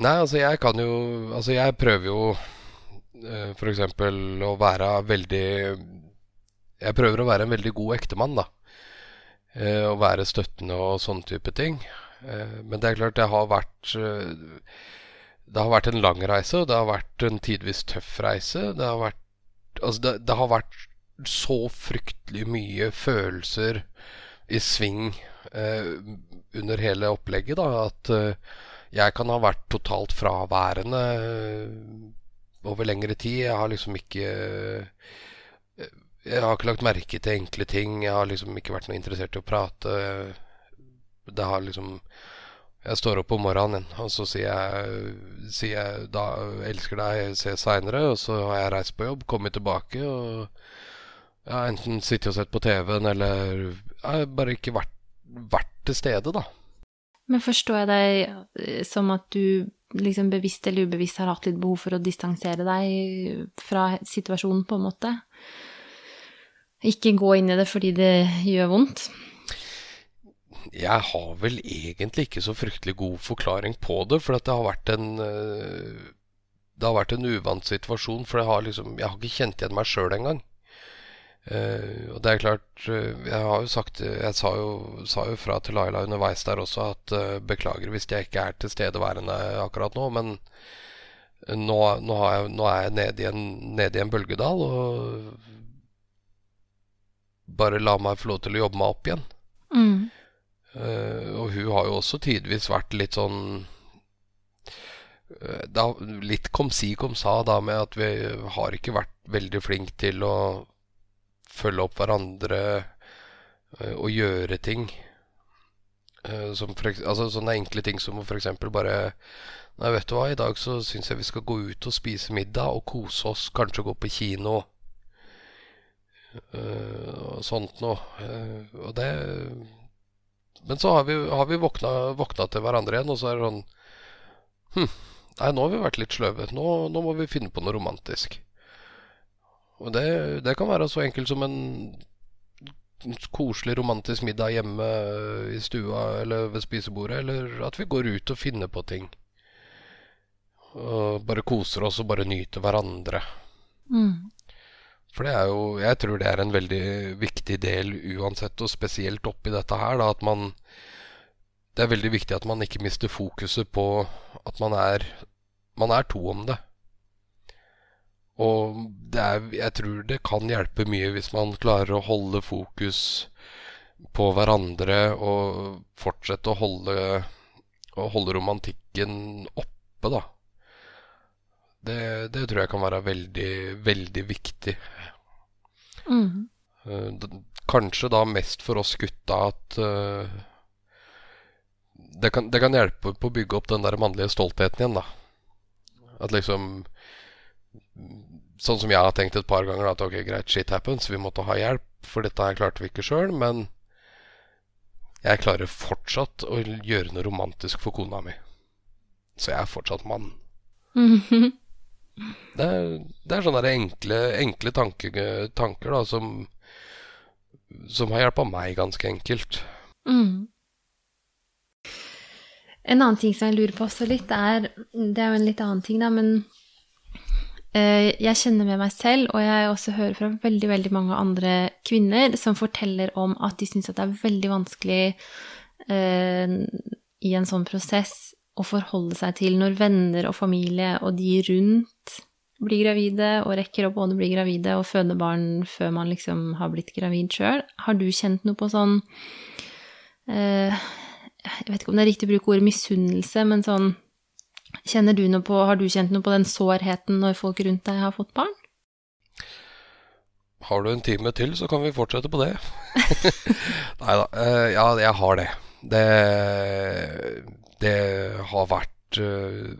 Nei, altså jeg kan jo Altså jeg prøver jo uh, eksempel å være veldig Jeg prøver å være en veldig god ektemann, da. Å være støttende og sånne type ting. Men det er klart, det har vært Det har vært en lang reise, og det har vært en tidvis tøff reise. Det har vært Altså, det, det har vært så fryktelig mye følelser i sving eh, under hele opplegget, da, at eh, jeg kan ha vært totalt fraværende eh, over lengre tid. Jeg har liksom ikke eh, Jeg har ikke lagt merke til enkle ting. Jeg har liksom ikke vært noe interessert i å prate. Det har liksom jeg står opp om morgenen, og så sier jeg, sier jeg da elsker deg, ses seinere. Og så har jeg reist på jobb, kommet tilbake og ja, enten sittet og sett på TV-en eller ja, bare ikke vært, vært til stede, da. Men forstår jeg deg eh, som at du liksom bevisst eller ubevisst har hatt litt behov for å distansere deg fra situasjonen, på en måte? Ikke gå inn i det fordi det gjør vondt? Jeg har vel egentlig ikke så fryktelig god forklaring på det, for det har vært en eh, det har vært en uvant situasjon, for jeg har, liksom, jeg har ikke kjent igjen meg sjøl engang. Uh, og det er klart uh, Jeg har jo sagt Jeg sa jo, sa jo fra til Laila underveis der også at uh, beklager hvis jeg ikke er tilstedeværende akkurat nå, men nå, nå, jeg, nå er jeg nede i, en, nede i en bølgedal, og bare la meg få lov til å jobbe meg opp igjen. Mm. Og hun har jo også tidvis vært litt sånn da, Litt kom si kom sa da med at vi har ikke vært veldig flinke til å følge opp hverandre eh, og gjøre ting. Eh, som for, altså sånne enkle ting som f.eks. bare Nei, vet du hva, i dag så syns jeg vi skal gå ut og spise middag og kose oss. Kanskje gå på kino. Uh, og sånt noe. Uh, og det Men så har vi, har vi våkna, til hverandre igjen, og så er det sånn Hm, nei, nå har vi vært litt sløve. Nå, nå må vi finne på noe romantisk. Og det, det, kan være så enkelt som en koselig, romantisk middag hjemme i stua eller ved spisebordet, eller at vi går ut og finner på ting. Og bare koser oss og bare nyter hverandre. Mm. For det er jo Jeg tror det er en veldig viktig del uansett, og spesielt oppi dette her, da, at man Det er veldig viktig at man ikke mister fokuset på at man er Man er to om det. Og er, jeg tror det kan hjelpe mye hvis man klarer å holde fokus på hverandre og fortsette å holde, å holde romantikken oppe, da. Det, det, tror jeg kan være veldig, veldig viktig. Mm. Kanskje da mest for oss gutta at uh, det, kan, det, kan, hjelpe på å bygge opp den der mannlige stoltheten igjen, da. At liksom sånn som jeg har tenkt et par ganger, at ok, greit, shit happens, vi måtte ha hjelp, for dette her klarte vi ikke sjøl, men jeg klarer fortsatt å gjøre noe romantisk for kona mi. Så jeg er fortsatt mann. Det, er, det, er, sånne enkle, enkle tanke, tanker da, som, som har hjulpet meg ganske enkelt. Mm. En annen ting som jeg lurer på også litt, er Det er jo en litt annen ting, da, men Eh, jeg kjenner med meg selv, og jeg også hører fra veldig veldig mange andre kvinner som forteller om at de syns det er veldig vanskelig eh, i en sånn prosess å forholde seg til når venner og familie og de rundt blir gravide og rekker å både bli gravide og føde barn før man liksom har blitt gravid sjøl. Har du kjent noe på sånn eh, Jeg vet ikke om det er riktig å bruke ordet misunnelse, men sånn Kjenner du noe på Har du kjent noe på den sårheten når folk rundt deg har fått barn? Har du en time til, så kan vi fortsette på det. Nei da. Uh, ja, jeg har det. Det, det har vært uh,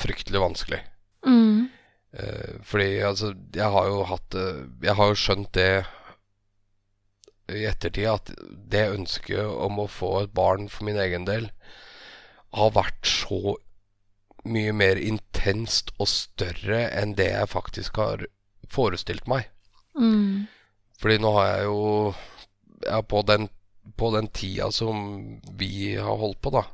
fryktelig vanskelig. Mm. Uh, fordi altså, jeg har jo hatt Jeg har jo skjønt det i ettertid at det ønsket om å få et barn for min egen del har vært så mye mer intenst og større enn det jeg faktisk har forestilt meg. Mm. Fordi nå har jeg jo ja, på, den, på den tida som vi har holdt på, da,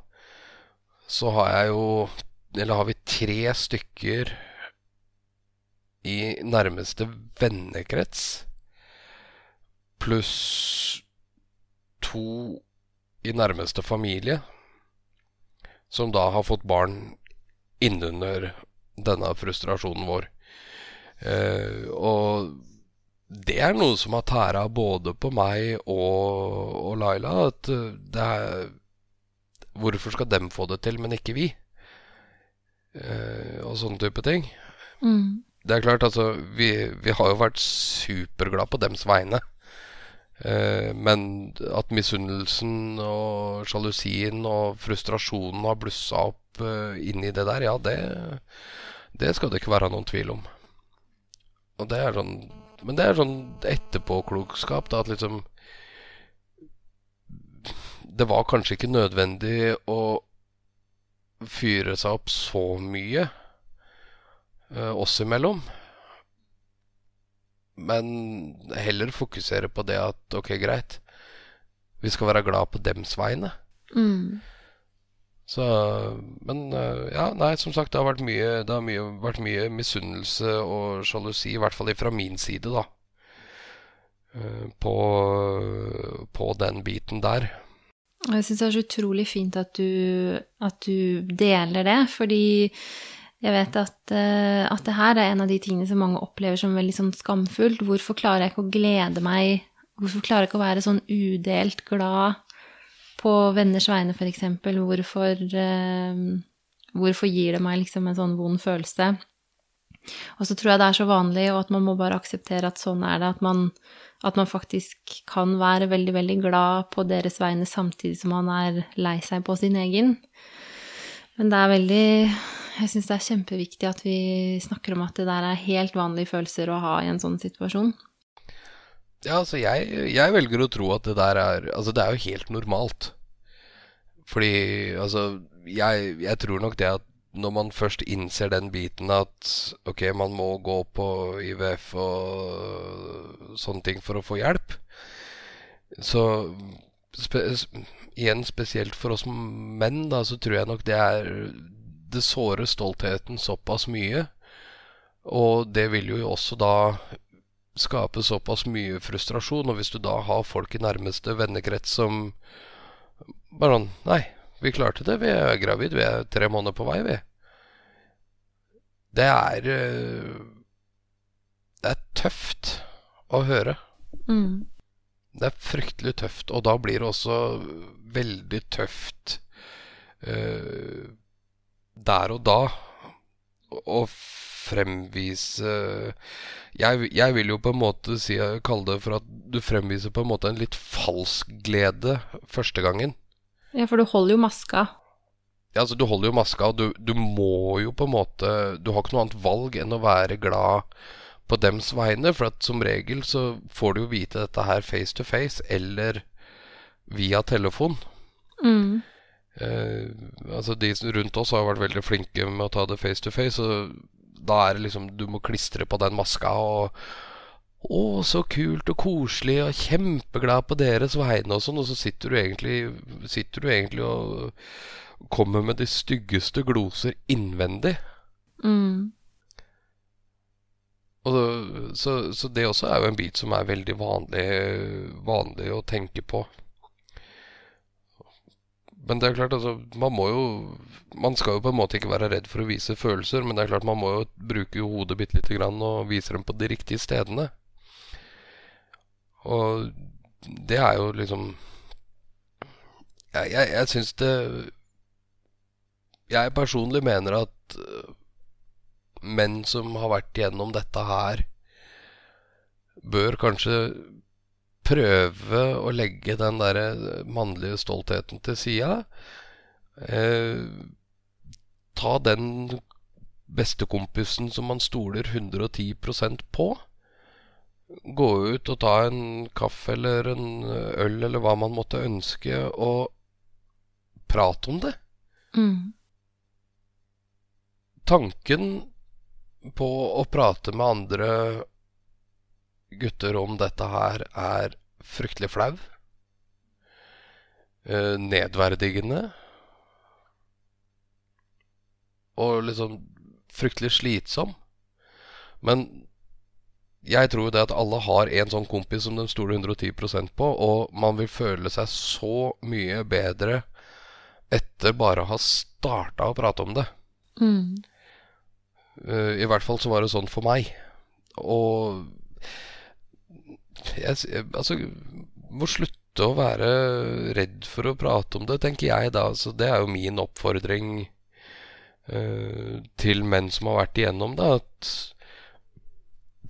så har jeg jo Eller har vi tre stykker i nærmeste vennekrets pluss to i nærmeste familie som da har fått barn innunder denne frustrasjonen vår. Eh, og det er noe som har tæra både på meg og, og Laila. At eh, det er Hvorfor skal dem få det til, men ikke vi? Eh, og sånne type ting. Mm. Det er klart, altså Vi, vi har jo vært superglade på dems vegne. Eh, men at misunnelsen og sjalusien og frustrasjonen har blussa opp eh, inni det der, ja, det, det skal det ikke være noen tvil om. Og det er sånn Men det er sånn etterpåklokskap, da, at liksom Det var kanskje ikke nødvendig å fyre seg opp så mye eh, oss imellom. Men heller fokusere på det at ok, greit, vi skal være glad på dems vegne. Mm. Så Men uh, ja, nei, som sagt, det har vært mye, det har mye, vært mye misunnelse og sjalusi, i hvert fall fra min side, da. Uh, på, på den biten der. Jeg syns det er så utrolig fint at du, at du deler det, fordi jeg vet at, uh, at det her er en av de tingene som mange opplever som veldig sånn skamfullt. Hvorfor klarer jeg ikke å glede meg? Hvorfor klarer jeg ikke å være sånn udelt glad på venners vegne, f.eks.? Hvorfor, uh, hvorfor gir det meg liksom en sånn vond følelse? Og så tror jeg det er så vanlig, og at man må bare akseptere at sånn er det. At man, at man faktisk kan være veldig, veldig glad på deres vegne samtidig som man er lei seg på sin egen. Men det er veldig Jeg syns det er kjempeviktig at vi snakker om at det der er helt vanlige følelser å ha i en sånn situasjon. Ja, altså jeg, jeg velger å tro at det der er Altså, det er jo helt normalt. Fordi, altså jeg, jeg tror nok det at når man først innser den biten at ok, man må gå på IVF og sånne ting for å få hjelp, så spe, igjen spesielt for oss menn, da, så tror jeg nok det er Det sårer stoltheten såpass mye. Og det vil jo også da skape såpass mye frustrasjon. Og hvis du da har folk i nærmeste vennekrets som bare sånn Nei, vi klarte det. Vi er gravid. Vi er tre måneder på vei, vi. Det er Det er tøft å høre. Mm. Det er fryktelig tøft, og da blir det også veldig tøft uh, der og da å fremvise jeg, jeg, vil jo på en måte si, kalle det for at du fremviser på en måte en litt falsk glede første gangen. Ja, for du holder jo maska. Ja, altså Du holder jo maska, og du, du må jo på en måte Du har ikke noe annet valg enn å være glad på dems vegne, for at som regel så får du jo vite dette her face to face eller via telefon. Mm. Eh, altså De rundt oss har vært veldig flinke med å ta det face to face, og da er det liksom Du må klistre på den maska og å, så kult og koselig, og kjempeglad på deres vegne og sånn, og så sitter du egentlig, sitter du egentlig og kommer med de styggeste gloser innvendig. Mm. Og så, så, det også er jo en bit som er veldig vanlig, vanlig å tenke på. Men det er klart, altså, man må jo Man skal jo på en måte ikke være redd for å vise følelser, men det er klart man må jo bruke hodet bitte lite grann og vise dem på de riktige stedene. Og det er jo liksom Jeg, jeg, jeg syns det Jeg personlig mener at øh, menn som har vært gjennom dette her, bør kanskje prøve å legge den der mannlige stoltheten til sida. Eh, ta den bestekompisen som man stoler 110% på. Gå ut og ta en kaffe eller en øl eller hva man måtte ønske, og prate om det. Mm. Tanken på å prate med andre gutter om dette her er fryktelig flau. Eh, nedverdigende. Og liksom fryktelig slitsom. Men jeg tror det at alle har en sånn kompis som de stoler 110% på, og man vil føle seg så mye bedre etter bare å ha starta å prate om det. Mm. Uh, I hvert fall så var det sånn for meg. Og jeg, altså må slutte å være redd for å prate om det, tenker jeg da. Så det er jo min oppfordring uh, til menn som har vært igjennom det. At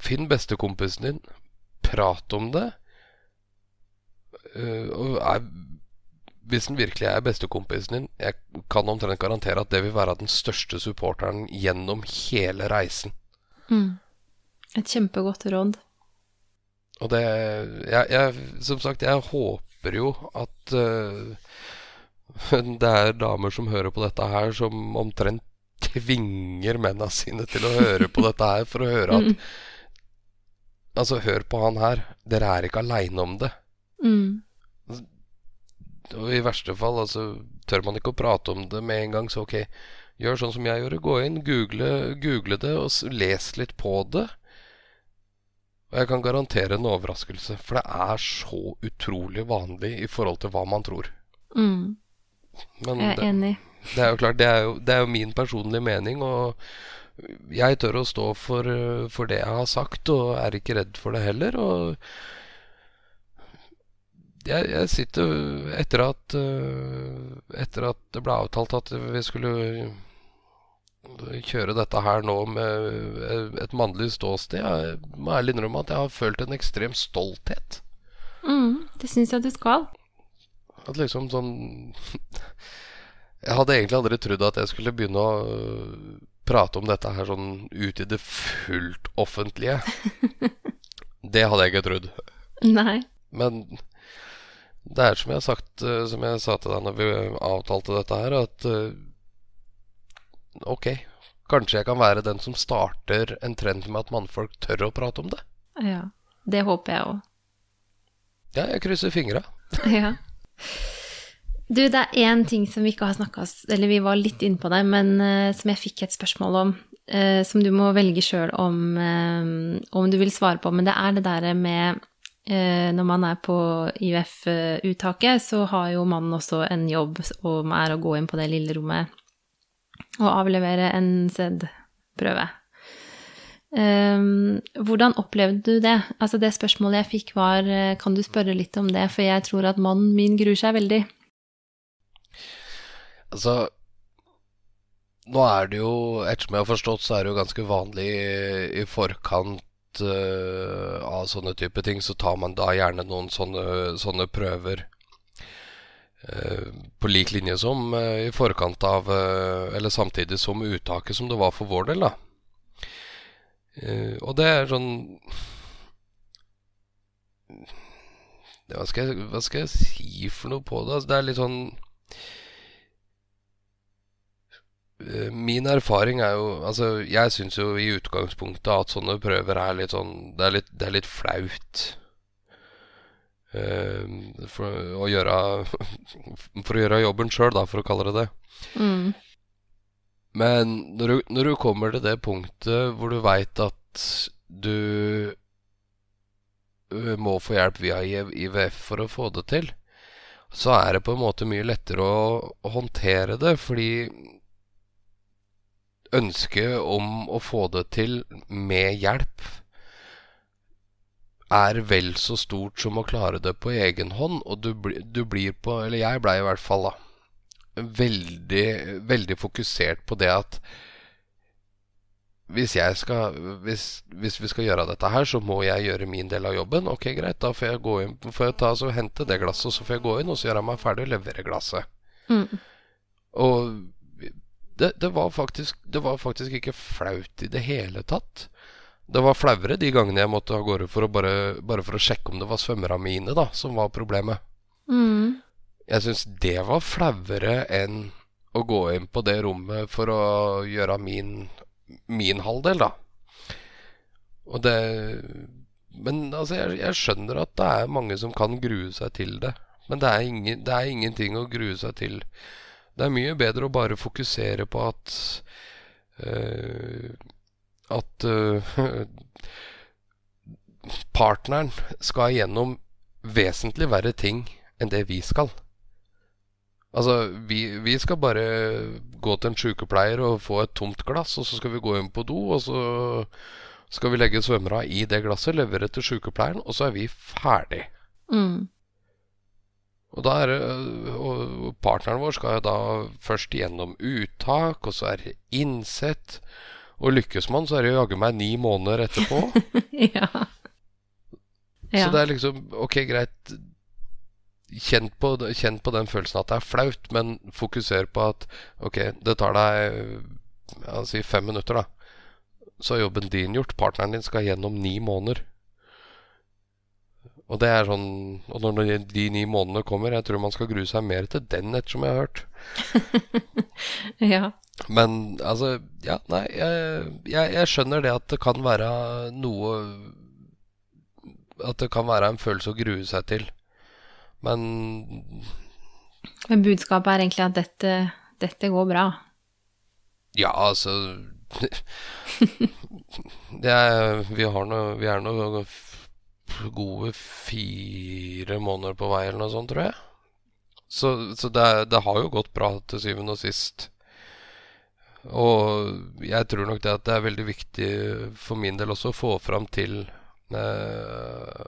finn bestekompisen din, prat om det. Uh, og er, hvis den virkelig er bestekompisen din, jeg kan omtrent garantere at det vil være den største supporteren gjennom hele reisen. Mm. Et kjempegodt råd. Og det jeg, jeg, Som sagt, jeg håper jo at uh, det er damer som hører på dette her, som omtrent tvinger mennene sine til å høre på dette her for å høre at Altså, hør på han her. Dere er ikke aleine om det. Mm. Og i verste fall, altså, tør man ikke å prate om det med en gang, så ok, gjør sånn som jeg gjorde. Gå inn, google, google det, og les litt på det. Og jeg kan garantere en overraskelse, for det er så utrolig vanlig i forhold til hva man tror. Mm. Men Jeg er det, enig. det er jo klart, det er jo, det er jo min personlige mening, og jeg tør å stå for, eh, for det jeg har sagt, og er ikke redd for det heller. Og jeg, jeg sitter etter at øh, Etter at det ble avtalt at vi skulle kjøre dette her nå med et mannlig ståsted, jeg må ærlig innrømme at jeg har følt en ekstrem stolthet. Mm. Det syns jeg du skal. At liksom sånn Jeg hadde egentlig aldri trodd at jeg skulle begynne å prate om dette her sånn ut i det fullt offentlige. Det hadde jeg ikke trodd. Nei. Men det er som jeg sagt øh, Som jeg sa til deg når vi avtalte dette her, at øh, ok, kanskje jeg kan være den som starter en trend med at mannfolk tør å prate om det. Ja. Det håper jeg òg. Ja, jeg krysser fingra. Ja. Du, det er én ting som vi ikke har snakka Eller vi var litt inne på det, men uh, som jeg fikk et spørsmål om, Uh, som du må velge sjøl om, uh, om du vil svare på. Men det er det derre med Når man er på IUF-uttaket, så har jo mannen også en jobb som er å gå inn på det lille rommet og avlevere en Z-prøve. Um, hvordan opplevde du det? Altså Det spørsmålet jeg fikk, var Kan du spørre litt om det? For jeg tror at mannen min gruer seg veldig. Altså Nå er det jo, ettersom jeg har forstått, så er det jo ganske vanlig i forkant uh, av sånne type ting, så tar man da gjerne noen sånne, sånne prøver. eh, på lik linje som eh, i forkant av Eller samtidig som uttaket som det var for vår del, da. Og det er sånn hva, skal jeg, hva skal jeg si for noe på det? Altså, det er litt sånn Min erfaring er jo Altså, jeg syns jo i utgangspunktet at sånne prøver er litt sånn Det er litt, det er litt flaut. Uh, for å gjøre For å gjøre jobben sjøl, da, for å kalle det det. Mm. Men når du, når du kommer til det punktet hvor du veit at du må få hjelp via IVF for å få det til, så er det på en måte mye lettere å, å håndtere det, fordi ønsket om å få det til med hjelp er vel så stort som å klare det på egen hånd. Og du, du blir på Eller jeg blei i hvert fall, da. Veldig, veldig fokusert på det at hvis, jeg skal, hvis, hvis, vi skal gjøre dette her, så må jeg gjøre min del av jobben. Ok, greit, da får jeg gå inn Får jeg ta hente det glasset, så får jeg gå inn og så gjøre meg ferdig og levere glasset. Mm. Og det, det, var faktisk, det var faktisk ikke flaut i det hele tatt. Det var flauere de gangene jeg måtte av gårde for bare, bare, for å sjekke om det var svømmerne mine da, som var problemet. Mm. Jeg syns det var flauere enn å gå inn på det rommet for å gjøre min, min halvdel, da. Og det Men altså, jeg, jeg, skjønner at det er mange som kan grue seg til det. Men det er, ingen, det er ingenting å grue seg til. Det er mye bedre å bare fokusere på at uh, at uh, partneren skal gjennom vesentlig verre ting enn det vi skal. Altså, vi, vi, skal bare gå til en sykepleier og få et tomt glass, og så skal vi gå inn på do, og så skal vi legge svømmera i det glasset, levere til sykepleieren, og så er vi ferdig. Mm. Og, er, og, partneren vår skal jo da først gjennom uttak, og så er det innsett. Og lykkes man, så er det jaggu meg ni måneder etterpå. ja. ja. Så det er liksom Ok, greit. Kjenn på, kjenn på, den følelsen at det er flaut, men fokuser på at ok, det tar deg si fem minutter, da. Så er jobben din gjort. Partneren din skal gjennom ni måneder. Og det er sånn Og når de ni månedene kommer, jeg tror man skal grue seg mer til den, ettersom jeg har hørt. ja. Men altså Ja, nei, jeg, jeg, jeg, skjønner det at det kan være noe At det kan være en følelse å grue seg til. Men Men budskapet er egentlig at dette, dette går bra? Ja, altså det er, vi, har noe, vi er nå gode fire måneder på vei, eller noe sånt, tror jeg. Så, så det, det, har jo gått bra til syvende og sist. Og jeg tror nok det at det er veldig viktig for min del også å få fram til eh,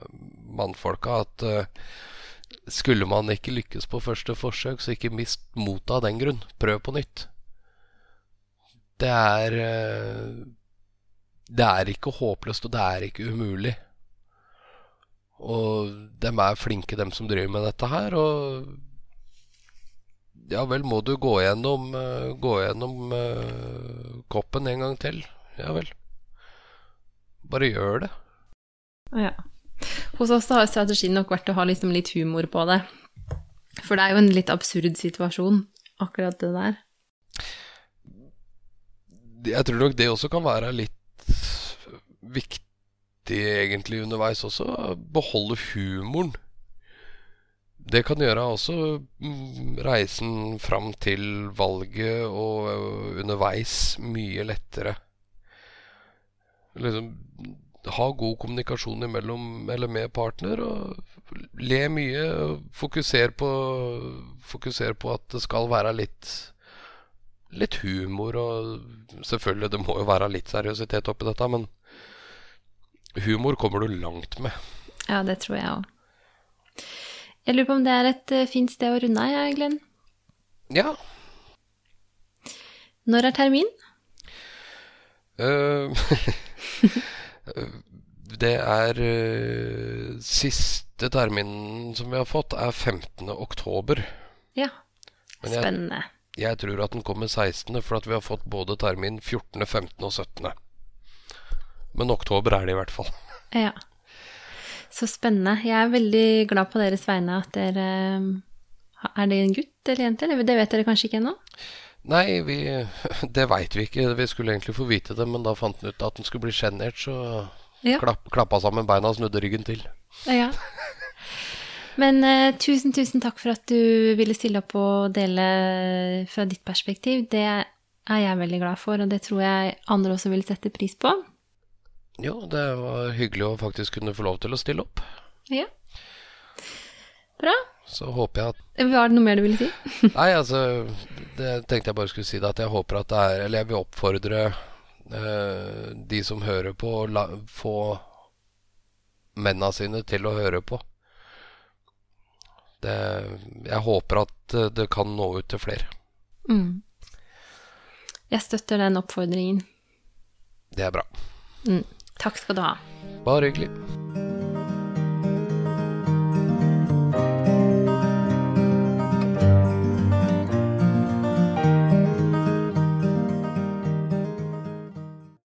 mannfolka at eh, skulle man ikke lykkes på første forsøk, så ikke mist motet av den grunn. Prøv på nytt. Det er eh, Det er ikke håpløst, og det er ikke umulig. Og dem er flinke, dem som driver med dette her. Og ja vel, må du gå gjennom, uh, gå gjennom uh, koppen en gang til? Ja vel. Bare gjør det. Ja. Hos oss har strategien nok vært å ha liksom litt humor på det. For det er jo en litt absurd situasjon, akkurat det der. Jeg tror nok det også kan være litt viktig egentlig underveis også. Beholde humoren det kan gjøre også mm, reisen fram til valget og øh, underveis mye lettere. Liksom ha god kommunikasjon imellom eller med partner, og le mye. Fokuser på, fokuser på at det skal være litt litt humor, og selvfølgelig, det må jo være litt seriøsitet oppi dette, men humor kommer du langt med. Ja, det tror jeg òg. Jeg lurer på om det er et uh, fint sted å runde av, ja, Glenn? Ja. Når er termin? Uh, det er uh, Siste terminen som vi har fått, er 15. oktober. Ja. Spennende. Jeg, jeg, tror at den kommer 16., for at vi har fått både termin 14., 15. og 17. Men oktober er det i hvert fall. Ja. Så spennende. Jeg er veldig glad på deres vegne at dere Er det en gutt eller jente? Det vet dere kanskje ikke ennå? Nei, vi, det veit vi ikke. Vi skulle egentlig få vite det, men da fant han ut at han skulle bli sjenert, så ja. klapp, klappa sammen beina og snudde ryggen til. Ja. Men uh, tusen, tusen takk for at du ville stille opp og dele fra ditt perspektiv. Det er jeg veldig glad for, og det tror jeg andre også vil sette pris på. Jo, det var hyggelig å faktisk kunne få lov til å stille opp. Ja. Bra. Så håper jeg at Var det noe mer du ville si? Nei, altså Det tenkte jeg bare skulle si det at jeg håper at det er Eller jeg vil oppfordre eh, de som hører på, å få mennene sine til å høre på. Det, jeg håper at eh, det kan nå ut til flere. Mm. Jeg støtter den oppfordringen. Det er bra. Mm. Takk skal du ha. Bare hyggelig.